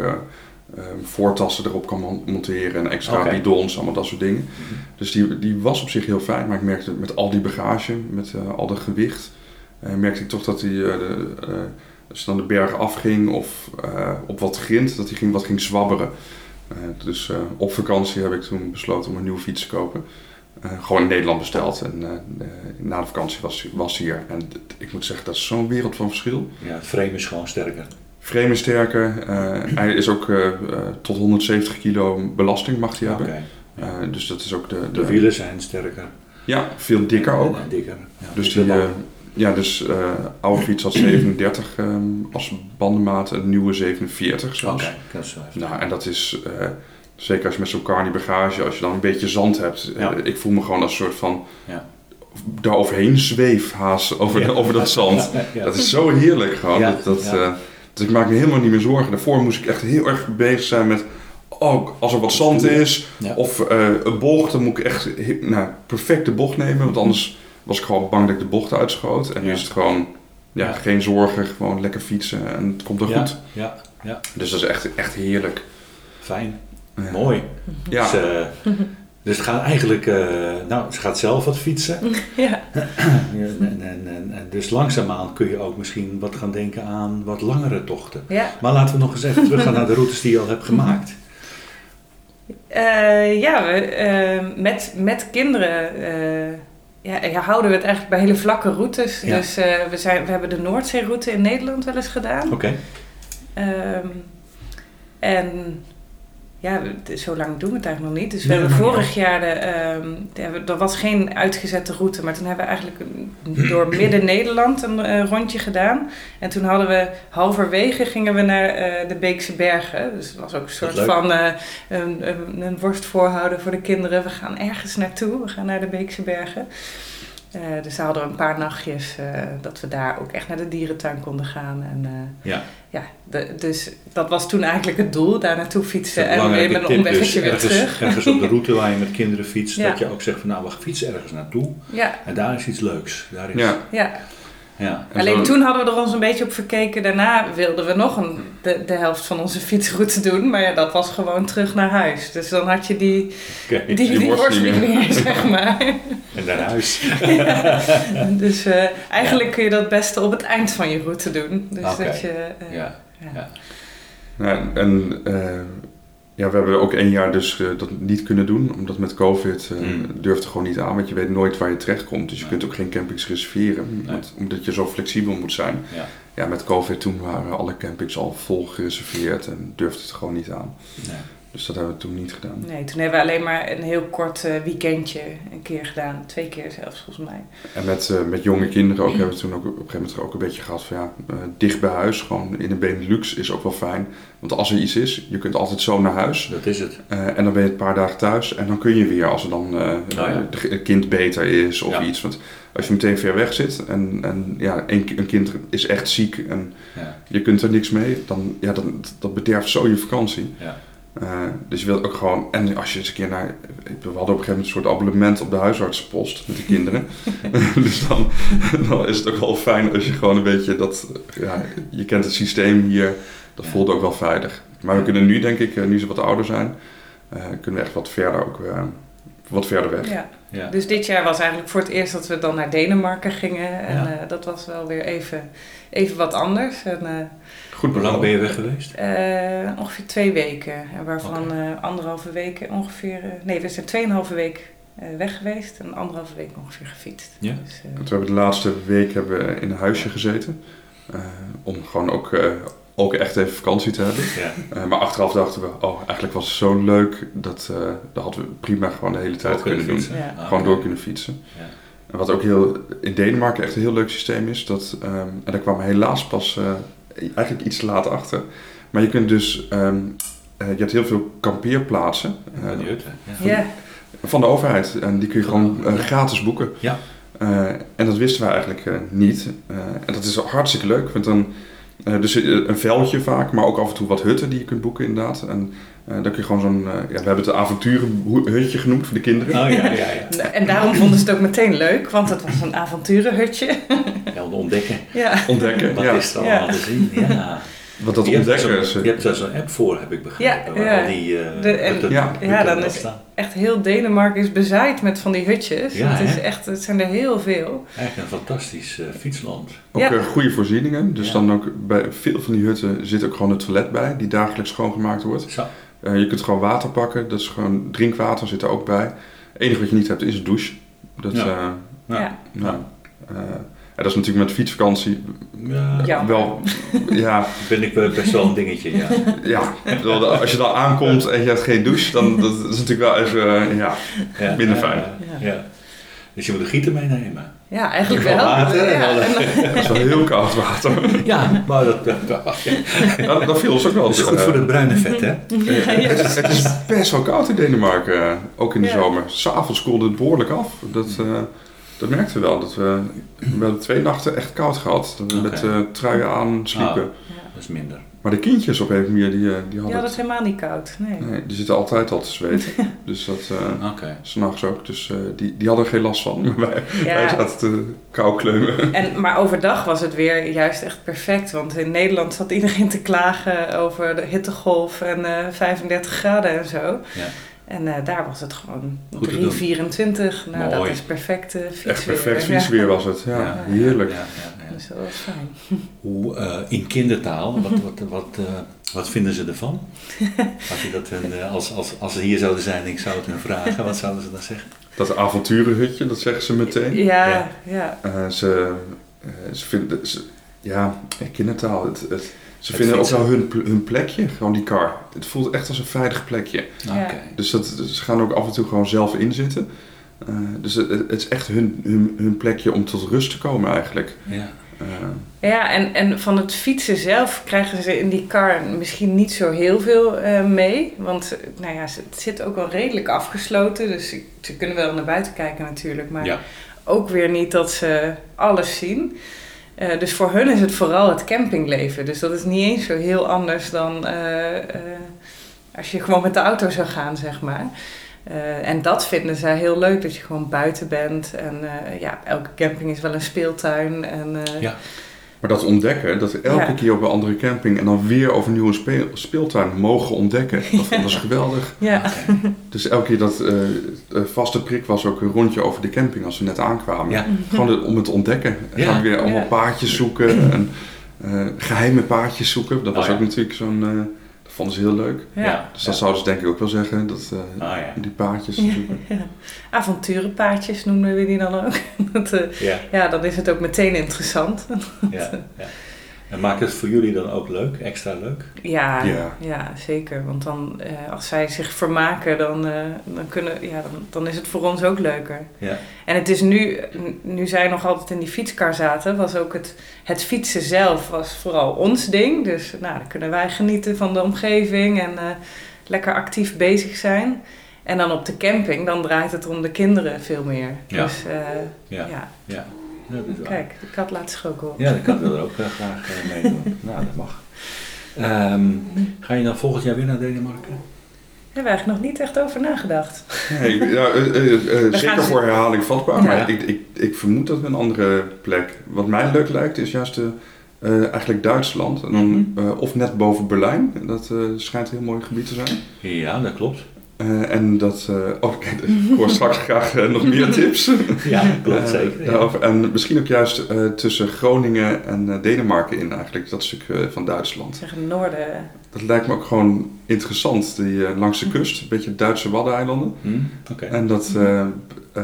voortassen erop kan mon- monteren en extra bidons, allemaal dat soort dingen. Mhm. Dus die, die was op zich heel fijn, maar ik merkte met al die bagage, met eh, al dat gewicht, eh, merkte ik toch dat die, eh, de, als je dan de bergen afging of op wat grind, dat die ging, wat ging zwabberen. Dus op vakantie heb ik toen besloten om een nieuwe fiets te kopen. Gewoon in Nederland besteld en na de vakantie was, was hier. En d- ik moet zeggen, dat is zo'n wereld van verschil. Ja, het frame is gewoon sterker. Frame is sterker, eh, hij is ook eh, eh, tot 170 kilo belasting mag hij Oké. hebben. Dus dat is ook de, De wielen zijn sterker. Ja, veel dikker ook. En dikker. Ja, Dus die, eh, ja, dus oude fiets had 37 ehm, als bandenmaat, een nieuwe 47 Oké, zelfs. wel even. Nou, en dat is, zeker als je met zo'n carny bagage, als je dan een beetje zand hebt. Ja. ik voel me gewoon als een soort van, Ja. daar overheen zweef haast over, Ja. over dat zand. Ja. Dat is zo heerlijk gewoon. Ja, Dat, dat, ja. Dus ik maak me helemaal niet meer zorgen. Daarvoor moest ik echt heel erg bezig zijn met, oh, als er wat zand is, Ja. of eh, een bocht, dan moet ik echt nou, perfect de bocht nemen. Want anders was ik gewoon bang dat ik de bocht uitschoot. En nu is het gewoon, ja, Ja. geen zorgen, gewoon lekker fietsen en het komt wel ja, goed. Ja, ja, Dus dat is echt, echt heerlijk. fijn. Ja. Mooi. Ja. Dus, eh, dus het gaat eigenlijk, eh, nou, ze gaat zelf wat fietsen. Ja. en, en, en, dus langzaamaan kun je ook misschien wat gaan denken aan wat langere tochten. Ja. Maar laten we nog eens even teruggaan naar de routes die je al hebt gemaakt. Eh, ja, we, eh, met, met kinderen ja, ja, houden we het eigenlijk bij hele vlakke routes. Ja. Dus we, zijn, we hebben de Noordzeeroute in Nederland wel eens gedaan. Oké. Ehm, en ja, zo lang doen we het eigenlijk nog niet. Dus we Nee, hebben vorig jaar, de, ehm, er was geen uitgezette route, maar toen hebben we eigenlijk door midden-Nederland een eh, rondje gedaan. En toen hadden we, halverwege gingen we naar eh, de Beekse Bergen. Dus het was ook een soort van eh, een, een, een worst voorhouden voor de kinderen. We gaan ergens naartoe, we gaan naar de Beekse Bergen. Eh, dus daar hadden we een paar nachtjes eh, dat we daar ook echt naar de dierentuin konden gaan. En, eh, Ja. ja, de- dus dat was toen eigenlijk het doel, daar naartoe fietsen en weer met een omweggetje dus weer ergens, terug. ergens op de route waar je met kinderen fietst, Ja. dat je ook zegt van nou, we fietsen ergens naartoe Ja, en daar is iets leuks. Daar is, Ja, ja. Ja. En alleen zo- toen hadden we er ons een beetje op verkeken. Daarna wilden we nog een, de, de helft van onze fietsroute doen, maar ja, dat was gewoon terug naar huis. Dus dan had je die, Oké. die, die, die worst worst niet niet meer. meer, zeg maar. En naar huis. dus eh, eigenlijk kun je dat beste op het eind van je route doen. Dus dat je... eh, Ja. ja. Ja. Ja, en eh, ja, we hebben ook één jaar dus eh, dat niet kunnen doen, omdat met COVID eh Mm. durfde gewoon niet aan, want je weet nooit waar je terecht komt. Dus je Nee. kunt ook geen campings reserveren, want, omdat je zo flexibel moet zijn. Ja. Ja, met COVID toen waren alle campings al vol gereserveerd en durfde het gewoon niet aan. Nee. Dus dat hebben we toen niet gedaan. Nee, toen hebben we alleen maar een heel kort eh, weekendje een keer gedaan. Twee keer zelfs, volgens mij. En met, eh, met jonge kinderen ook hebben we toen ook op een gegeven moment ook een beetje gehad van ja, eh, dicht bij huis, gewoon in een Benelux is ook wel fijn. Want als er iets is, je kunt altijd zo naar huis. Dat is het. Eh, en dan ben je een paar dagen thuis en dan kun je weer als er dan eh, Oh ja. het kind beter is of Ja. iets. Want als je meteen ver weg zit en, en ja, een, ki- een kind is echt ziek en Ja. je kunt er niks mee, dan ja, dan, dat bederft zo je vakantie. Ja. Eh, dus je wilt ook gewoon, en als je eens een keer naar, we hadden op een gegeven moment een soort abonnement op de huisartsenpost met de kinderen. dus dan, dan is het ook wel fijn als je gewoon een beetje dat, ja, je kent het systeem hier, dat Ja. voelt ook wel veilig. Maar we kunnen nu, denk ik, eh, nu ze wat ouder zijn, eh, kunnen we echt wat verder ook, eh, wat verder weg. Ja. Ja. Dus dit jaar was eigenlijk voor het eerst dat we dan naar Denemarken gingen. En Ja. eh, dat was wel weer even, even wat anders. En, eh, Goed Hoe lang ben je weg geweest? eh, ongeveer twee weken. En waarvan Oké. eh, anderhalve week ongeveer... eh, nee, we zijn tweeënhalve week eh, weg geweest. En anderhalve week ongeveer gefietst. Ja. Dus, eh, Want we hebben de laatste week hebben we in een huisje gezeten. eh, om gewoon ook, eh, ook echt even vakantie te hebben. Ja. Eh, maar achteraf dachten we, oh, eigenlijk was het zo leuk dat, eh dat hadden we prima gewoon de hele tijd kunnen doen. Ja. Ah, Gewoon oké. door kunnen fietsen. Ja. En wat ook heel, in Denemarken echt een heel leuk systeem is, dat, ehm, en daar kwam helaas pas eh, eigenlijk iets te laat achter. Maar je kunt dus, ehm, eh, je hebt heel veel kampeerplaatsen eh, Die hutten, ja. ja, van de overheid. En die kun je gewoon eh, Ja. gratis boeken. Ja. Eh, en dat wisten we eigenlijk eh, niet. Eh, en dat is hartstikke leuk. Want dan, eh, dus een veldje vaak, maar ook af en toe wat hutten die je kunt boeken inderdaad. En eh, dan kun je gewoon zo'n, eh, ja, we hebben het een avonturenhutje genoemd voor de kinderen. Oh ja, ja, ja. en daarom vonden ze het ook meteen leuk. Want het was een avonturenhutje. Ja, om ontdekken. ja. Ontdekken. Wat ja. is er Ja. allemaal te zien? Ja. Want dat je, hebt ontdekken je hebt daar zo'n app voor, heb ik begrepen. Ja, waar ja. al die eh, De- en- hutten- Ja. hutten Ja, dan is-. Echt heel Denemarken is bezaaid met van die hutjes. Ja, het, is hè? echt, het zijn er heel veel. Eigenlijk een fantastisch eh, fietsland. Ook Ja. eh, goede voorzieningen. Dus Ja. dan ook bij veel van die hutten zit ook gewoon een toilet bij, die dagelijks schoongemaakt wordt. Zo. Eh, je kunt gewoon water pakken, dat is gewoon drinkwater zit er ook bij. Het enige wat je niet hebt is een douche. Dat, Ja. Eh, Ja. Ja. eh, en dat is natuurlijk met fietsvakantie Ja, Ja. wel, ja, ben ik wel best wel een dingetje, ja. ja. Als je dan aankomt en je hebt geen douche, dan dat is natuurlijk wel even, eh, ja. ja. Minder ja, fijn. Ja. ja. Dus je moet een gieter meenemen. Ja, eigenlijk wel. water ja, Dat is wel heel koud water. Ja, maar dat, dat, ja. Ja, viel ons ook wel. dat is goed eh, voor het bruine vet, hè? Het is, het is best wel koud in Denemarken, eh, ook in de Ja. zomer. S'avonds koelde het behoorlijk af. Dat, eh, dat merkten we wel. Dat we, we hebben twee nachten echt koud gehad. Dat we met eh, truien aan sliepen. Dat is minder. Maar de kindjes op een of andere manier, die, eh, die ja, hadden dat is helemaal niet koud. Nee. nee, die zitten altijd al te zweten. dus dat, eh Oké. s'nachts ook. Dus eh, die, die hadden er geen last van. Maar wij, wij Ja, zaten te kou kleumen. en, maar overdag was het weer juist echt perfect. Want in Nederland zat iedereen te klagen over de hittegolf en eh 35 graden en zo. Ja. En eh, daar was het gewoon Goed te 3, doen. 24. Nou, dat is perfect uh, fietsweer. Echt perfect Ja. fietsweer was het. Ja, Ja, heerlijk. Ja, ja, ja. Dus dat was fijn. Hoe, eh, in kindertaal, wat, wat, wat, eh, wat vinden ze ervan? Als, je dat hun, als, als, als ze hier zouden zijn en ik zou het hun vragen, wat zouden ze dan zeggen? Dat avonturenhutje, dat zeggen ze meteen. Ja, Ja. ja. Eh, ze, ze vinden... Ze, ja, in kindertaal. Het, het, ze Het vinden ook wel hun, hun plekje, gewoon die car. Het voelt echt als een veilig plekje. Dus dat, ze gaan ook af en toe gewoon zelf inzitten. Eh, dus het, het is echt hun, hun, hun plekje om tot rust te komen eigenlijk. Ja. Eh, Ja, en, en van het fietsen zelf krijgen ze in die kar misschien niet zo heel veel eh, mee. Want nou ja, het zit ook wel redelijk afgesloten. Dus ze- ze kunnen wel naar buiten kijken natuurlijk. Maar Ja. ook weer niet dat ze alles zien. Eh, dus voor hun is het vooral het campingleven. Dus dat is niet eens zo heel anders dan eh, eh, als je gewoon met de auto zou gaan, zeg maar. En dat vinden zij heel leuk, dat je gewoon buiten bent. En ja, elke camping is wel een speeltuin. En, Ja. Maar dat ontdekken, dat we elke Ja. keer op een andere camping en dan weer overnieuw een speel, speeltuin mogen ontdekken, dat vonden ze geweldig. ja. Dus elke keer dat eh, de vaste prik was ook een rondje over de camping als we net aankwamen. Ja. Gewoon om het te ontdekken. En gaan we weer allemaal Ja. paadjes zoeken en eh, geheime paadjes zoeken. Dat was Oh ja. ook natuurlijk zo'n, eh, vonden ze heel leuk. Ja. Ja. Dus dat zouden ze denk ik ook wel zeggen, dat, eh, Ah ja. die zoeken. Avonturenpaardjes noemen we die dan ook. Dat, eh, Ja. ja, dan is het ook meteen interessant. Ja. En maakt het voor jullie dan ook leuk, extra leuk? Ja, Ja. ja. zeker. Want dan, eh, als zij zich vermaken, dan, eh, dan, kunnen, ja, dan, dan is het voor ons ook leuker. Ja. En het is nu, nu zij nog altijd in die fietskar zaten, was ook het, het fietsen zelf was vooral ons ding. Dus nou, dan kunnen wij genieten van de omgeving en eh, lekker actief bezig zijn. En dan op de camping, dan draait het om de kinderen veel meer. Ja. Dus eh, Ja. ja. Ja. Ja, dat is waar. Kijk, de kat laat zich ook op. Ja, de kat wil er ook eh, graag eh, meedoen. nou, dat mag. Ehm, ga je dan volgend jaar weer naar Denemarken? Daar hebben we eigenlijk nog niet echt over nagedacht. Nee, ja, eh, zeker ze- voor herhaling vatbaar, Ja. maar ik, ik, ik vermoed dat we een andere plek. Wat mij leuk lijkt is juist de, eh, eigenlijk Duitsland. En dan, Mhm. eh, of net boven Berlijn, dat eh, schijnt een heel mooi gebied te zijn. Ja, dat klopt. Eh, en dat, eh, oh, kijk, ik hoor straks graag eh, nog meer tips. Ja, klopt zeker. Ja. daarover. En misschien ook juist eh, tussen Groningen en Denemarken in eigenlijk, dat stuk eh, van Duitsland. Zeg het noorden. Dat lijkt me ook gewoon interessant, die, langs de kust, een beetje Duitse Waddeneilanden. Hm? Oké. En dat eh, eh,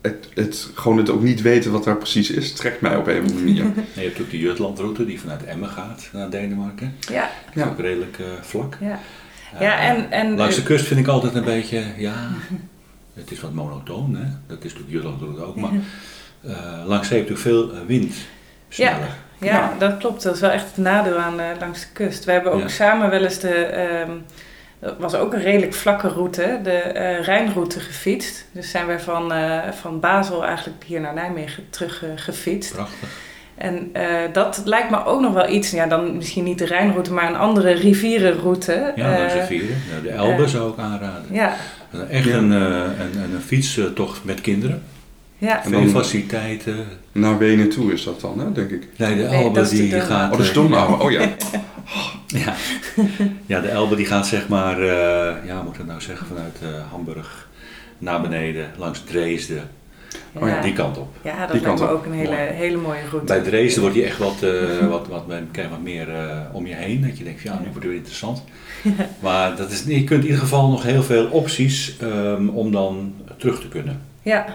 het, het, gewoon het ook niet weten wat daar precies is, trekt mij op een of andere manier. En je hebt ook de Jutlandroute die vanuit Emmen gaat naar Denemarken. Ja, Dat is Ja. ook redelijk eh, vlak. ja. Ja, en- en- langs de kust vind ik altijd een beetje, ja, het is wat monotoon, hè? Dat is natuurlijk Jutlandroute ook, maar eh, langs zee heb je veel eh, wind. Sneller. Ja, Ja. dat klopt. Dat is wel echt het nadeel aan eh, langs de kust. We hebben ook Ja. samen wel eens de... ehm, dat was ook een redelijk vlakke route, de eh, Rijnroute gefietst. Dus zijn we van, eh, van Basel eigenlijk hier naar Nijmegen terug gefietst. Prachtig. En eh, dat lijkt me ook nog wel iets, ja, dan misschien niet de Rijnroute, maar een andere rivierenroute. Ja, langs de Eh, vieren. Ja, de Elbe eh, zou ik aanraden. Ja, Echt Ja. een, eh, een, een, een fietstocht met kinderen. ja. En Veel dan- faciliteiten. Naar Wenen toe is dat dan, hè, denk ik. Nee, de Elbe de die gaat... Oh, dat is eh, Donau. Oh ja. Ja. ja, de Elbe die gaat zeg maar, eh, ja, moet ik dat nou zeggen, vanuit eh, Hamburg naar beneden, langs Dresden, Oh ja, die kant op. Ja, dat Die lijkt kant me op. ook een hele, Mooi. hele mooie route. Bij Dresden wordt die echt wat, eh, wat, wat, wat meer eh, om je heen. Dat je denkt, ja, nu wordt het weer interessant. Maar dat is, je kunt in ieder geval nog heel veel opties ehm, om dan terug te kunnen. Ja,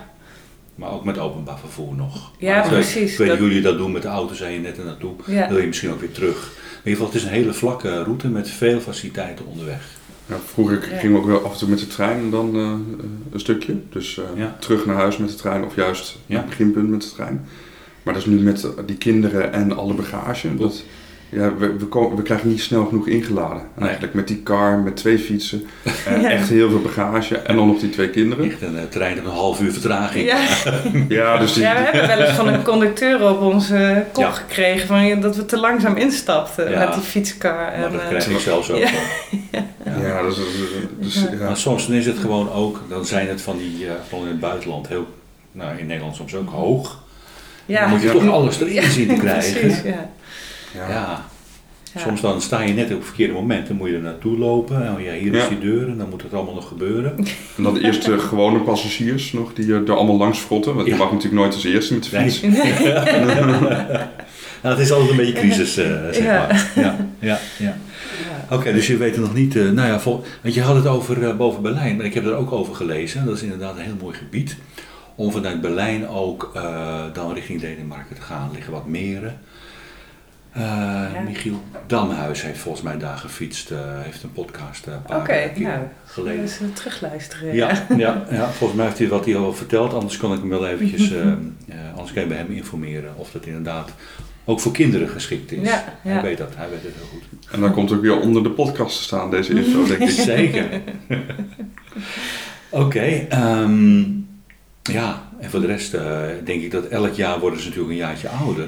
Maar ook met openbaar vervoer nog. Ja, Maar precies. Ik weet Dat- jullie dat doen met de auto, zijn je net er naartoe. ja. Wil je misschien ook weer terug. In ieder geval, het is een hele vlakke route met veel faciliteiten onderweg. Ja, vroeger Ja. gingen we ook wel af en toe met de trein en dan eh, een stukje. Dus eh, Ja. terug naar huis met de trein of juist Ja. het beginpunt met de trein. Maar dat is nu met die kinderen en alle bagage. Dat, ja, we, we, komen, we krijgen niet snel genoeg ingeladen. Nee. Eigenlijk met die car, met twee fietsen. En echt heel veel bagage. En dan nog die twee kinderen. Echt een eh, trein met een half uur vertraging. Ja. Ja, dus die, ja, we hebben wel eens van een conducteur op onze kop Ja. gekregen van, dat we te langzaam instapten Ja. met die fietskar. En, dat krijg ik zelfs ook ja. dus, dus, Ja. Maar soms is het gewoon ook, dan zijn het van die, eh vooral in het buitenland, heel, nou in Nederland soms ook hoog. ja. Dan moet je Ja. toch alles erin zien te krijgen. Precies, ja. Ja. Ja. Ja. Soms dan sta je net op het verkeerde moment, dan moet je er naartoe lopen. En ja, hier is Ja. die deur en dan moet het allemaal nog gebeuren. En dan eerst de gewone passagiers nog, die er allemaal langs frotten. Want je Ja. mag natuurlijk nooit als eerste met de Nee. fiets. Nou, het is altijd een beetje crisis, eh, zeg Ja. maar. Ja, ja, ja. Oké, dus je weet nog niet. eh, nou ja, vol, want je had het over eh, boven Berlijn, maar ik heb er ook over gelezen. Dat is inderdaad een heel mooi gebied. Om vanuit Berlijn ook eh, dan richting Denemarken te gaan. Er liggen wat meren. Michiel Damhuis heeft volgens mij daar gefietst. heeft een podcast een paar Oké, keer nou, geleden. Dus terugluisteren. Ja, ja, ja, volgens mij heeft hij wat hij al verteld. Anders kan ik hem wel eventjes, eh, eh, anders kan je bij hem informeren of dat inderdaad ook voor kinderen geschikt is. Ja, Hij weet dat, hij weet het heel goed. En dan komt ook weer onder de podcast te staan, deze info, denk ik. Zeker. Oké, ehm, ja, en voor de rest eh, denk ik dat elk jaar worden ze natuurlijk een jaartje ouder.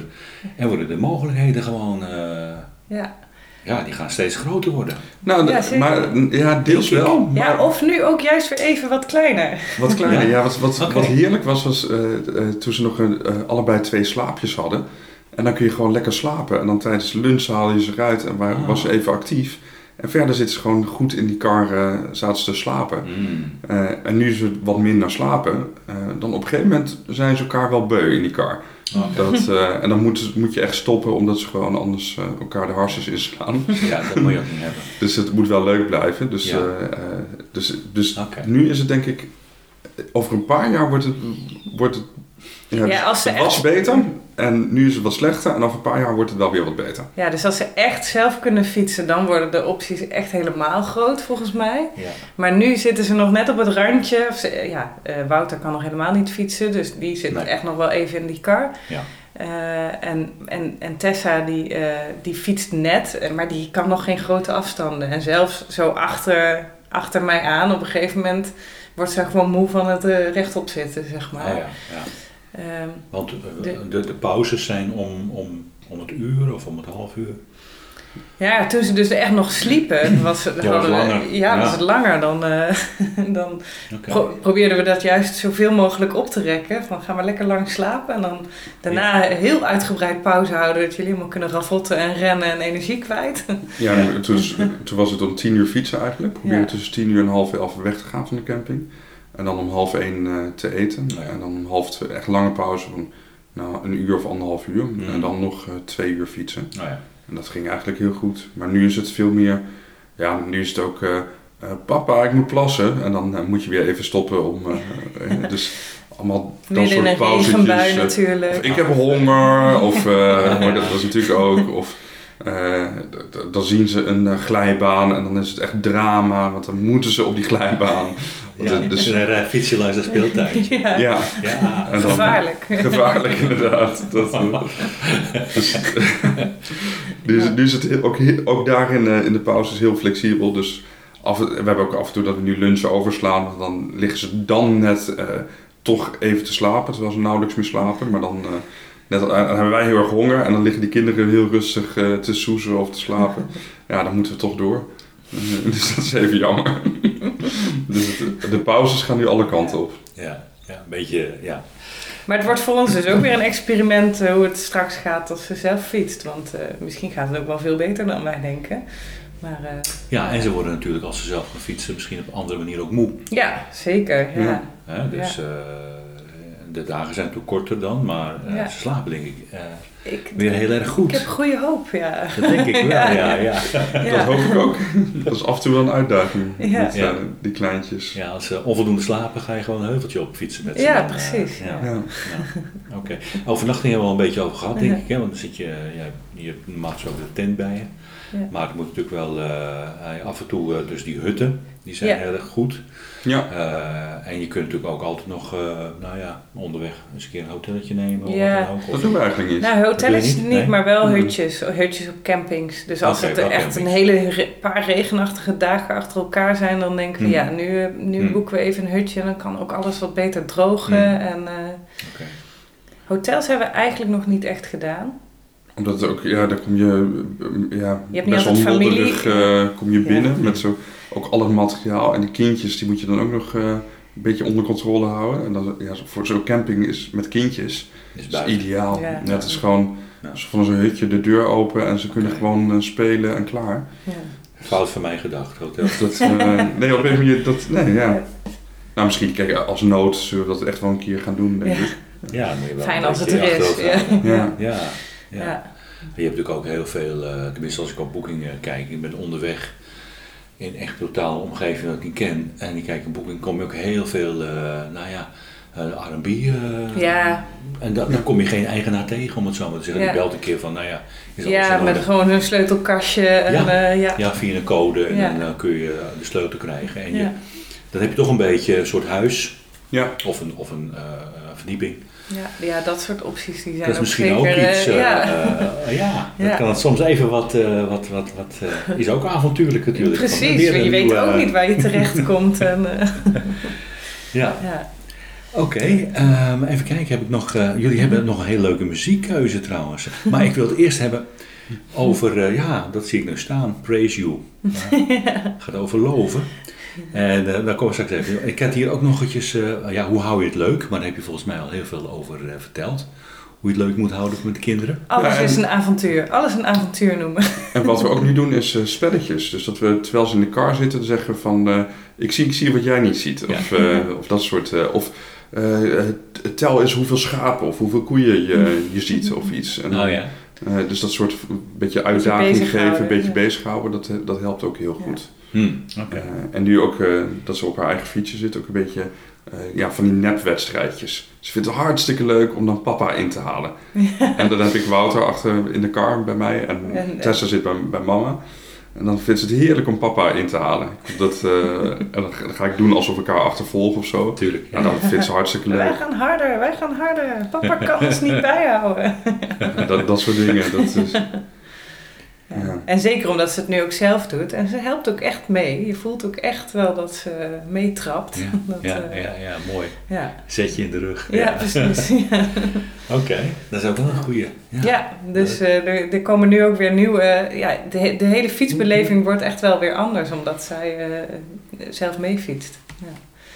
En worden de mogelijkheden gewoon, eh, Ja. ja, die gaan steeds groter worden. Nou, Ja, maar ja, deels wel. Maar ja, of nu ook juist weer even wat kleiner. wat kleiner. Ja? Ja, wat, wat, wat heerlijk was, was eh, eh, toen ze nog een, eh, allebei twee slaapjes hadden. En dan kun je gewoon lekker slapen. En dan tijdens lunch haal je ze eruit en wa- Ah. was ze even actief. En verder zitten ze gewoon goed in die kar, eh, zaten ze te slapen. Mm. Eh, en nu ze wat minder slapen, eh, dan op een gegeven moment zijn ze elkaar wel beu in die kar. Dat, en dan moet, moet je echt stoppen, omdat ze gewoon anders elkaar de harsjes inslaan. Ja, dat moet je ook niet hebben. Dus het moet wel leuk blijven. Dus, Ja. dus, dus nu is het denk ik, over een paar jaar wordt het, wordt het, ja, Ja, als ze het was echt- beter en nu is het wat slechter en over een paar jaar wordt het wel weer wat beter. Ja, dus als ze echt zelf kunnen fietsen, dan worden de opties echt helemaal groot volgens mij. Ja. Maar nu zitten ze nog net op het randje. Of ze- ja, eh, Wouter kan nog helemaal niet fietsen, dus die zit Nee. echt nog wel even in die kar. Ja. Eh, en, en, en Tessa die, eh, die fietst net, maar die kan nog geen grote afstanden. En zelfs zo achter, achter mij aan, op een gegeven moment wordt ze gewoon moe van het rechtop zitten, zeg maar. Ja, Ehm, Want eh, De- de, de, pauzes zijn om, om, om het uur of om het half uur. ja, toen ze dus echt nog sliepen, was, het- Ja, was hadden we- langer. ja, was Ja. het langer dan, eh, dan. Pro- probeerden we dat juist zoveel mogelijk op te rekken. Van ga maar lekker lang slapen. En dan daarna heel uitgebreid pauze houden. Dat jullie helemaal kunnen ravotten en rennen en energie kwijt. Ja, en toen, toen was het om tien uur fietsen eigenlijk. Probeer Ja. tussen tien uur en half elf weg te gaan van de camping. En dan om half één eh, te eten. Ja. En dan om half twee, echt lange pauze van nou, een uur of anderhalf uur. Mm. En dan nog eh, twee uur fietsen. Nou ja. En dat ging eigenlijk heel goed. Maar nu is het veel meer, ja, nu is het ook, eh, eh, papa, ik moet plassen. En dan moet je weer even stoppen om, dus allemaal dat soort pauzetjes. eh, natuurlijk. of ik heb honger, of eh, maar dat was natuurlijk ook. Of eh, dan zien ze een glijbaan en dan is het echt drama, want dan moeten ze op die glijbaan. Ja, het- dus dus, een uh, fietsje langs de speeltuin. ja, ja, Ja. en dan, gevaarlijk. Gevaarlijk inderdaad. Dat, eh, dus, nu, is, het- nu is het ook, ook daarin eh, in de pauzes heel flexibel. Dus af, we hebben ook af en toe dat we nu lunchen overslaan. Want dan liggen ze dan net eh, toch even te slapen. Terwijl ze nauwelijks meer slapen. Maar dan, eh, net, dan hebben wij heel erg honger. En dan liggen die kinderen heel rustig eh, te soezen of te slapen. Ja, dan moeten we toch door. Dus dat is even jammer. dus de pauzes gaan nu alle kanten op. Ja, ja, een beetje, ja. Maar het wordt voor ons dus ook weer een experiment eh, hoe het straks gaat als ze zelf fietst. Want eh, misschien gaat het ook wel veel beter dan wij denken. Maar eh, Ja, en ze worden natuurlijk als ze zelf gaan fietsen misschien op een andere manier ook moe. ja, zeker. Ja. Dus eh, de dagen zijn natuurlijk korter dan, maar eh, Ja. ze slapen denk ik eh, Ik, weer heel erg goed. ik heb goede hoop, ja. Dat denk ik wel, ja. ja. Dat Ja. hoop ik ook. Dat is af en toe wel een uitdaging. Ja. Met, eh, die kleintjes. Ja, als ze onvoldoende slapen, ga je gewoon een heuveltje op fietsen met ze. Ja, Dan, eh, precies, ja. ja. Ja. Ja. Oké. Overnachting hebben we al een beetje over gehad, denk Ja. ik. Hè? Want dan zit je, ja, je hebt normaal gesproken de tent bij je. Ja. Maar het moet natuurlijk wel eh, af en toe, eh, dus die hutten, die zijn Ja. heel erg goed. Ja. Eh, en je kunt natuurlijk ook altijd nog, eh, nou ja, onderweg eens een keer een hotelletje nemen. Of Ja. ook. Dat Of- doen we eigenlijk niet. Nou, je niet, niet? Nee? maar wel hutjes. Hutjes op campings. Dus als Oké, het echt campings. een hele re- paar regenachtige dagen achter elkaar zijn, dan denken we, Mhm. ja, nu, eh, nu Mhm. boeken we even een hutje en dan kan ook alles wat beter drogen. Mhm. En eh, Oké. hotels hebben we eigenlijk nog niet echt gedaan. Omdat het ook, ja, daar kom je, ja, Je hebt niet best wel familie. eh, kom je Ja. binnen. Met zo, ook al het materiaal. En die kindjes, die moet je dan ook nog eh, een beetje onder controle houden. En dan, ja, voor zo'n camping is met kindjes Is is ideaal. Ja. Net is gewoon Ja. zo van zo'n hutje de deur open en ze kunnen gewoon eh, spelen en klaar. Ja. Fout van mij gedacht, hotel. Dat, eh, nee, op een manier, dat, nee, ja. Nou, misschien, kijk, als nood zullen we dat echt wel een keer gaan doen, denk Ja. ik. Ja, moet je wel Fijn als het er is. Ja. Ja. Ja, ja. Ja. Je hebt natuurlijk ook heel veel, eh, tenminste als ik op boekingen kijk, ik ben onderweg in echt totaal omgeving dat ik niet ken. En ik kijk een boeking, kom je ook heel veel, eh, nou ja, eh, R&B. eh, Ja. En dan, dan kom je geen eigenaar tegen, om het zo maar te zeggen. Ja. Die belt een keer van, nou ja, is Ja, met gewoon een sleutelkastje. En, Ja. ja. ja. Ja, via een code en Ja. dan kun je de sleutel krijgen. En je, dan heb je toch een beetje een soort huis Ja, of een, of een verdieping. Ja, ja, dat soort opties die zijn dat is ook misschien zeker, ook eh, iets. eh, ja. eh, ja, dat Ja. kan het soms even wat. eh, wat, wat, wat eh, is ook avontuurlijk natuurlijk. Precies, want je weet ook niet waar je terecht komt. En, eh, Ja, ja. oké. ehm, even kijken, heb ik nog. eh, jullie hebben nog een hele leuke muziekkeuze trouwens. Maar ik wil het eerst hebben over. eh, ja, dat zie ik nu staan. Praise You. Het gaat over loven. En eh daar komen we straks even. Ik had hier ook nog eventjes, eh, ja, hoe hou je het leuk? Maar daar heb je volgens mij al heel veel over eh, verteld. Hoe je het leuk moet houden met de kinderen. Alles Ja, en- is een avontuur. Alles een avontuur noemen. en wat we ook nu doen is eh, spelletjes. Dus dat we terwijl ze in de car zitten, zeggen van... eh, ik, zie, ik zie wat jij niet ziet. Of, eh, of dat soort... eh, of tel eens hoeveel schapen of hoeveel koeien je, je ziet of iets. En, Nou ja. eh, dus dat soort een beetje uitdaging geven, een beetje bezighouden, dat, dat helpt ook heel Ja. goed. Hm, oké. Eh, en nu ook eh, dat ze op haar eigen fietsje zit, ook een beetje eh, ja, van die nepwedstrijdjes. Ze vindt het hartstikke leuk om dan papa in te halen. En dan heb ik Wouter achter in de car bij mij en, En, Tessa zit bij, bij mama. En dan vindt ze het heerlijk om papa in te halen. Dat, en dan, ga- ik doen alsof ik haar achtervolg of zo. Tuurlijk. En dan vindt ze hartstikke Wij leuk. gaan harder, wij gaan harder. Papa kan ons niet bijhouden. Dat, dat soort dingen. Dat is, Ja. En zeker omdat ze het nu ook zelf doet. En ze helpt ook echt mee. Je voelt ook echt wel dat ze meetrapt. Ja, Dat, ja, eh, ja, ja, mooi. ja. Zet je in de rug. Ja, precies. Oké, dat is ook wel een goeie. Ja. ja dus eh, er, er komen nu ook weer nieuwe... ja, de, de hele fietsbeleving wordt echt wel weer anders. Omdat zij eh, zelf meefietst. Ja.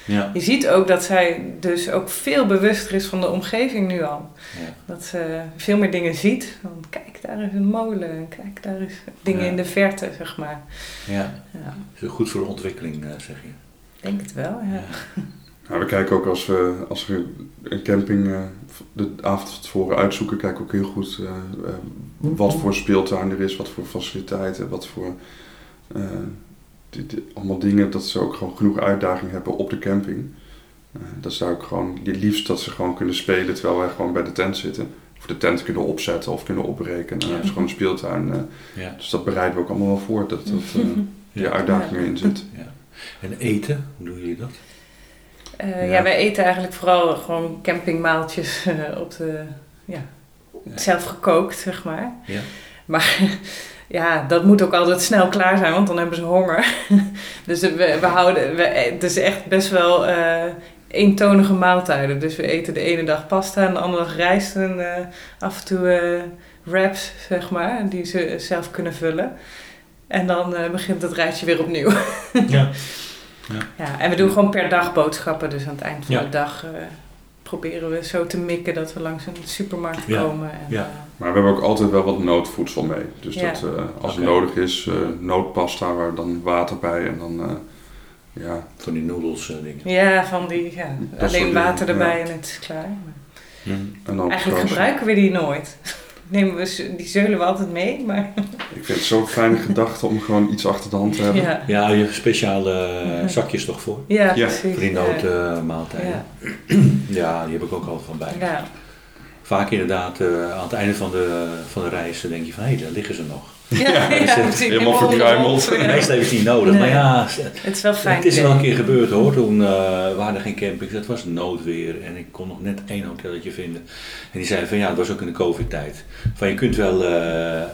Ja. Je ziet ook dat zij dus ook veel bewuster is van de omgeving nu al. Ja. Dat ze veel meer dingen ziet. Want kijk, daar is een molen. en Kijk, daar is dingen Ja. in de verte, zeg maar. ja. Ja, Is goed voor de ontwikkeling, eh, zeg je. ik denk het wel, ja. Nou, we kijken ook als we, als we een camping eh, de avond van tevoren uitzoeken, kijken we ook heel goed eh, wat voor speeltuin er is, wat voor faciliteiten, wat voor die- die- allemaal dingen, dat ze ook gewoon genoeg uitdaging hebben op de camping. Eh, dat daar ook gewoon, je liefst dat ze gewoon kunnen spelen terwijl wij gewoon bij de tent zitten. Of de tent kunnen opzetten of kunnen opbreken. En dan Ja. hebben ze gewoon een speeltuin. eh, Ja. dus dat bereiden we ook allemaal wel voor, dat, dat eh, die Ja. uitdaging erin zit. ja. En eten, hoe doen jullie dat? Eh, Ja. ja. wij eten eigenlijk vooral gewoon campingmaaltjes op de, ja, zelf gekookt, zeg maar. Ja. Maar ja, dat moet ook altijd snel klaar zijn, want dan hebben ze honger. dus we, we houden, we, het is echt best wel eh, eentonige maaltijden. Dus we eten de ene dag pasta en de andere dag rijst en eh, af en toe eh, wraps, zeg maar, die ze zelf kunnen vullen. En dan begint het rijtje weer opnieuw. Ja. Ja, en we doen gewoon per dag boodschappen. Dus aan het eind van Ja. de dag proberen we zo te mikken dat we langs een supermarkt Ja. komen. En, Ja. eh, Maar we hebben ook altijd wel wat noodvoedsel mee. Dus Ja. dat eh, als het nodig is, eh, noodpasta waar dan water bij en dan eh, ja. Van die noedels eh, dingen. ja, van die, ja, Dat alleen water dingen, erbij ja. en het is klaar. Maar En dan eigenlijk gebruiken we die nooit. Nemen we, die zeulen we altijd mee, maar Ik vind het zo'n fijne gedachte om gewoon iets achter de hand te hebben. ja. Ja, je hebt speciale eh, Ja. zakjes toch voor? Ja, Ja, precies. Voor die ja. noodmaaltijden. ja. ja, die heb ik ook altijd van bij. Ja. Vaak inderdaad, eh, aan het einde van de, van de reis denk je van, hé, daar liggen ze nog. Ja, ja, eh, precies. helemaal verkruimeld. ja. Meestal is het niet nodig, maar ja, Het is wel fijn. het is wel een keer gebeurd hoor. Toen eh, waren er geen campings, het was noodweer en ik kon nog net één hotelletje vinden. En die zeiden van ja, dat was ook in de covid-tijd. Van je kunt wel, eh, eh,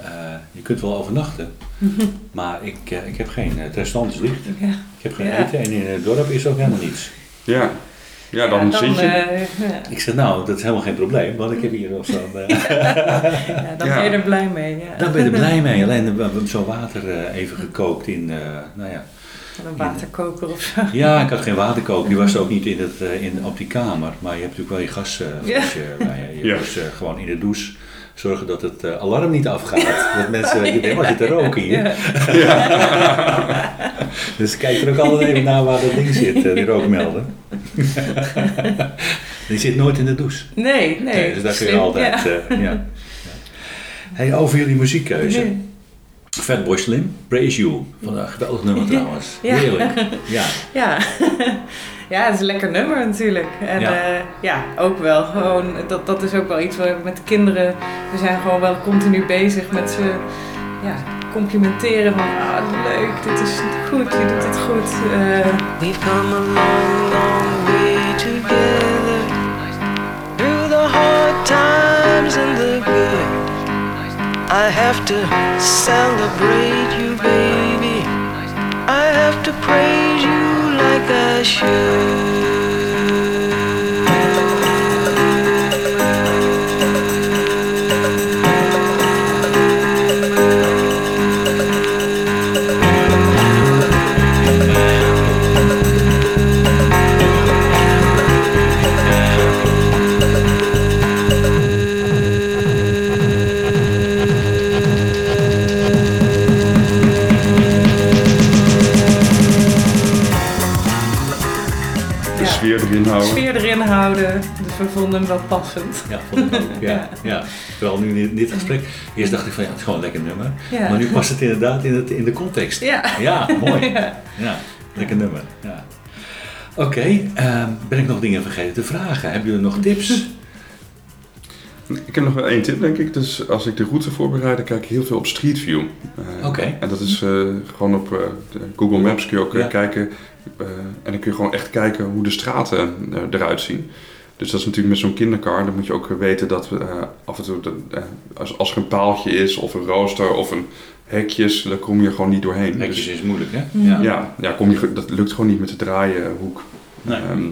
je kunt wel overnachten, maar ik, eh, ik heb geen, het restaurant is dicht. Ja. Ik heb geen Ja. eten en in het dorp is ook helemaal niets. Ja, ja dan, Ja, zit je. eh, ja. Ik zeg nou, dat is helemaal geen probleem, want ik heb hier nog zo'n... eh, Ja, dan Ja. ben je er blij mee. Ja. Daar ben je er blij mee. Alleen we hebben zo water eh, even gekookt in, eh, nou ja. Een waterkoker of zo. Ja, ik had geen waterkoker. Die was ook niet in het, eh, in, op die kamer. Maar je hebt natuurlijk wel je gasflesje bij je. Je Ja. dus eh, gewoon in de douche zorgen dat het eh, alarm niet afgaat. Dat mensen denken, wat zit te roken hier? Dus kijk er ook altijd even naar waar dat ding zit, eh, die rookmelder. die zit nooit in de douche. Nee, nee. dus daar kun je altijd... ja. eh, ja. Hey, over jullie muziekkeuze. Nee. Fatboy Slim, Praise You. Van een geweldig nummer trouwens. Ja. Heerlijk. Ja. Ja. Ja, het is een lekker nummer natuurlijk. En Ja. ja, ja ook wel. Gewoon, dat, dat is ook wel iets waar we met de kinderen... We zijn gewoon wel continu bezig met ze ja, complimenteren van... Ah, leuk, dit is goed, je doet het goed. Eh, We've come a long, long way together through the hard times and the good. I have to celebrate you, baby. I have to praise you 雪。Houden. Dus we vonden hem wel passend. Ja, vond ik ook. Ja, ja. Vooral nu in dit gesprek. Eerst dacht ik van ja, het is gewoon een lekker nummer. Ja. Maar nu past het inderdaad in, het, in de context. Ja. Ja, mooi. Ja. Ja, lekker nummer. Ja. Oké, ehm, ben ik nog dingen vergeten te vragen? Hebben jullie nog tips? Ik heb nog wel één tip, denk ik. Dus als ik de route voorbereid, dan kijk ik heel veel op Street View. Eh, Oké. En dat is eh, gewoon op eh, de Google Maps kun je ook Ja. kijken. Eh, en dan kun je gewoon echt kijken hoe de straten eh, eruit zien. Dus dat is natuurlijk met zo'n kindercar. Dan moet je ook weten dat we eh, af en toe, de- als, als er een paaltje is of een rooster of een hekjes, dan kom je gewoon niet doorheen. Netjes Dus, is moeilijk, hè? Ja. ja, ja kom je, dat lukt gewoon niet met de draaienhoek. Nee. Ehm,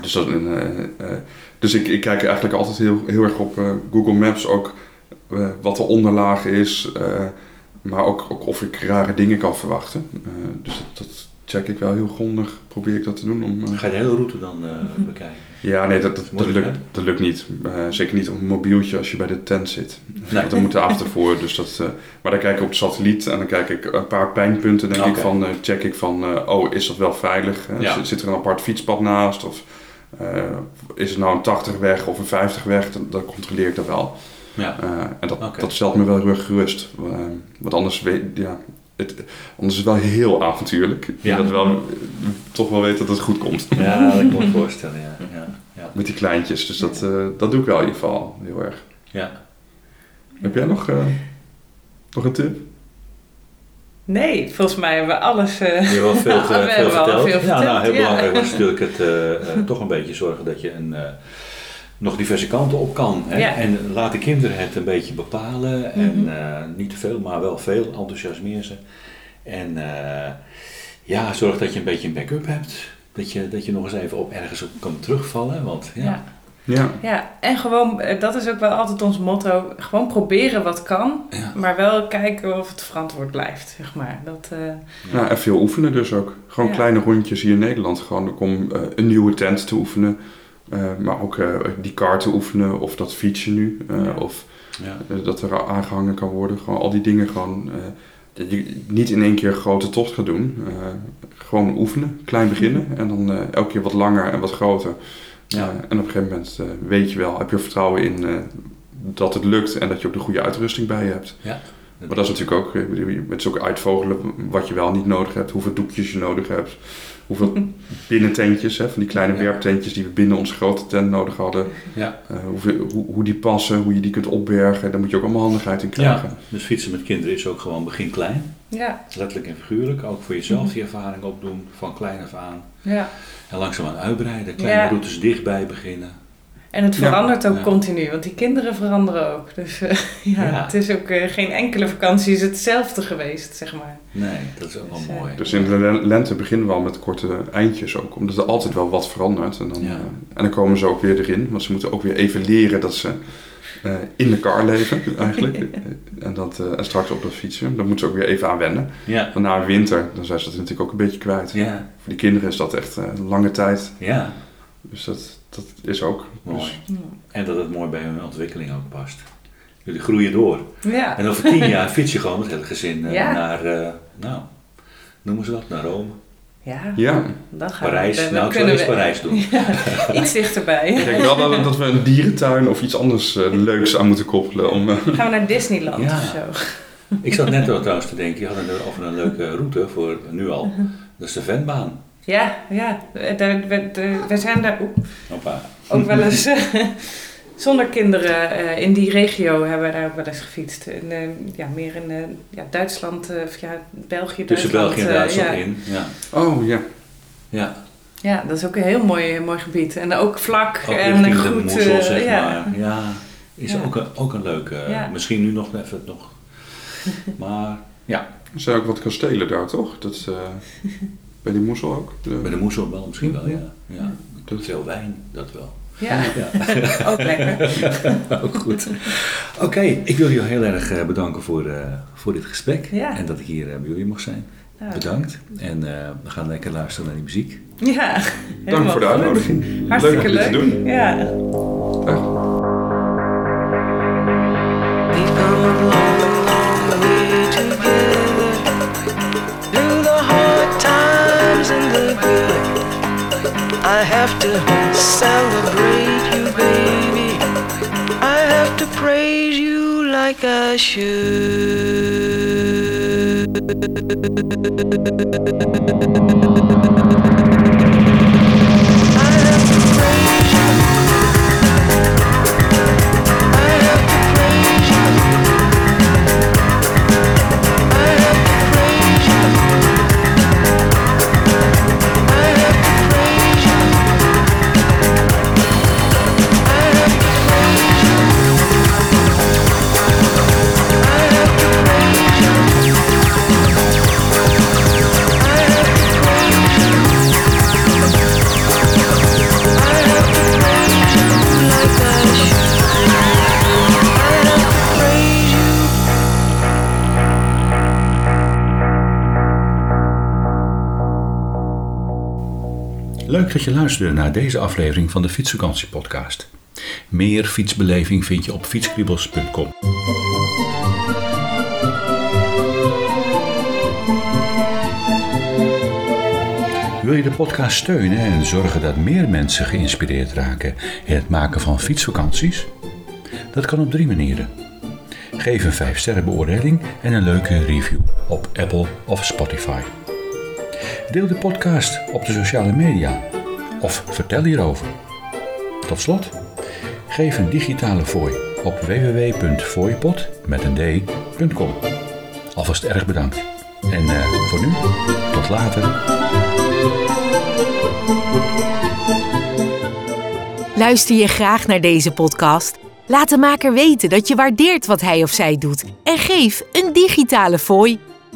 dus dat, eh, eh, dus ik, ik kijk eigenlijk altijd heel, heel erg op Google Maps ook wat de onderlaag is, eh, maar ook, ook of ik rare dingen kan verwachten. Eh, dus dat, dat check ik wel heel grondig, probeer ik dat te doen. Om, eh, Ga je de hele route dan eh, bekijken? ja, nee, dat, dat, lukt, dat lukt niet. Eh, zeker niet op een mobieltje als je bij de tent zit. Nee. Want dan moet de avond ervoor. Dus dat, eh, maar dan kijk ik op de satelliet en dan kijk ik een paar pijnpunten. Denk ik Oké. van, eh, check ik van, eh, oh, is dat wel veilig? Ja. zit, zit er een apart fietspad naast? Of eh, is het nou een 80 weg of een 50 weg? Dan, dan controleer ik dat wel. Ja. Eh, en dat, dat stelt me wel heel erg gerust. Want anders, weet, ja, het, anders is het wel heel avontuurlijk. Ja. Dat wel, toch wel weet dat het goed komt. Ja, dat kan ik me voorstellen, ja. ja. Ja. Met die kleintjes. Dus dat, eh, dat doe ik wel in ieder geval heel erg. ja. Heb jij nog, eh, nog een tip? Nee, volgens mij hebben we alles... eh, Je hebt wel veel, Ja, ge- we veel hebben wel verteld. veel ja, nou, heel verteld, ja. belangrijk was natuurlijk het, toch een beetje zorgen dat je een, eh, nog diverse kanten op kan. Hè? Ja. En laat de kinderen het een beetje bepalen. En Mhm. eh, niet te veel, maar wel veel. Enthousiasmeer ze. En eh, ja, zorg dat je een beetje een backup hebt. Dat je, dat je nog eens even op ergens op kan terugvallen. Want ja, ja. Ja. Ja, en gewoon, eh, dat is ook wel altijd ons motto. Gewoon proberen wat kan, Ja. maar wel kijken of het verantwoord blijft, zeg maar. Dat, eh, Ja, en veel oefenen dus ook. Gewoon Ja. kleine rondjes hier in Nederland. Gewoon ook om een nieuwe tent te oefenen. Eh, maar ook eh, die kaart te oefenen. Of dat fietsen nu. eh, Ja. Of ja. dat er aangehangen kan worden. Gewoon al die dingen gewoon... eh, dat je niet in één keer een grote tocht gaat doen. Eh, gewoon oefenen. Klein beginnen. En dan eh, elke keer wat langer en wat groter. Ja. En op een gegeven moment eh, weet je wel. Heb je er vertrouwen in eh, dat het lukt. En dat je ook de goede uitrusting bij je hebt. Maar dat is natuurlijk ook, het is ook uitvogelen wat je wel niet nodig hebt, hoeveel doekjes je nodig hebt, hoeveel binnententjes, hè, van die kleine Ja. werptentjes die we binnen onze grote tent nodig hadden, Ja. eh, hoeveel, hoe, hoe die passen, hoe je die kunt opbergen, daar moet je ook allemaal handigheid in krijgen. ja, dus fietsen met kinderen is ook gewoon begin klein. ja, Letterlijk en figuurlijk. Ook voor jezelf die ervaring opdoen, van klein af aan. ja. En langzaamaan uitbreiden, kleine Ja. routes dichtbij beginnen. En het Ja. verandert ook Ja. continu, want die kinderen veranderen ook. Dus eh, ja, Ja. het is ook eh, geen enkele vakantie is hetzelfde geweest, zeg maar. Nee, dat is ook wel Dus, eh, mooi. Dus in de le- lente beginnen we al met korte eindjes ook, omdat er altijd wel wat verandert. En dan, Ja. en dan komen ze ook weer erin, want ze moeten ook weer even leren dat ze eh, in de car leven eigenlijk. en, dat, eh, en straks op dat fietsen, daar moeten ze ook weer even aan wennen. Ja, Want na winter, dan zijn ze dat natuurlijk ook een beetje kwijt. ja, Voor die kinderen is dat echt eh, een lange tijd. ja. Dus dat, dat is ook. Mooi. Dus, En dat het mooi bij hun ontwikkeling ook past. Jullie groeien door. Ja, En over tien jaar fiets je gewoon met het hele gezin eh, Ja. naar, eh, nou, noemen ze dat, naar Rome. ja. ja, dan gaan Parijs. we, dan nou, ik zou we Parijs doen. iets dichterbij. ik denk wel dat we, dat we een dierentuin of iets anders eh, leuks aan moeten koppelen. Om, eh, Gaan we naar Disneyland Ja. of zo? Ik zat net wel trouwens te denken, je had het over een leuke route voor nu al. Dat is de Venbaan. Ja, ja. Daar- we, we zijn daar ook wel eens eh, zonder kinderen eh, in die regio hebben we daar ook wel eens gefietst. In, eh, ja, meer in eh, ja, Duitsland, eh, of ja, België, Tussen Duitsland. België en eh, Duitsland ja. in. Ja. Oh ja. ja. Ja, dat is ook een heel mooi, mooi gebied. En ook vlak Ook en goed. Moezel, eh, zeg ja. maar. Ja, is Ja. Ook, een, ook een leuke. Ja. Misschien nu nog even nog. Maar ja, Er zijn ook wat kastelen daar, toch? Dat, eh, bij die Moesel ook. De- bij de Moezel wel misschien wel, ja. ja. Dat- Veel wijn, dat wel. Ja, Ja. ook lekker. Ook goed. Oké, ik wil jullie heel erg eh, bedanken voor, eh, voor dit gesprek. Ja. En dat ik hier eh, bij jullie mocht zijn. Ja. Bedankt. En eh, we gaan lekker luisteren naar die muziek. Ja, Dank voor de uitnodiging. Hartstikke leuk om dit te doen. Ja. I have to celebrate you, baby. I have to praise you like I should. Leuk dat je luisterde naar deze aflevering van de Fietsvakantie Podcast. Meer fietsbeleving vind je op fietskriebels.com. Wil je de podcast steunen en zorgen dat meer mensen geïnspireerd raken in het maken van fietsvakanties? Dat kan op drie manieren. Geef een 5 sterren beoordeling en een leuke review op Apple of Spotify. Deel de podcast op de sociale media of vertel hierover. Tot slot, geef een digitale fooi op d.com. Alvast erg bedankt. En eh, voor nu, tot later. Luister je graag naar deze podcast? Laat de maker weten dat je waardeert wat hij of zij doet en geef een digitale fooi.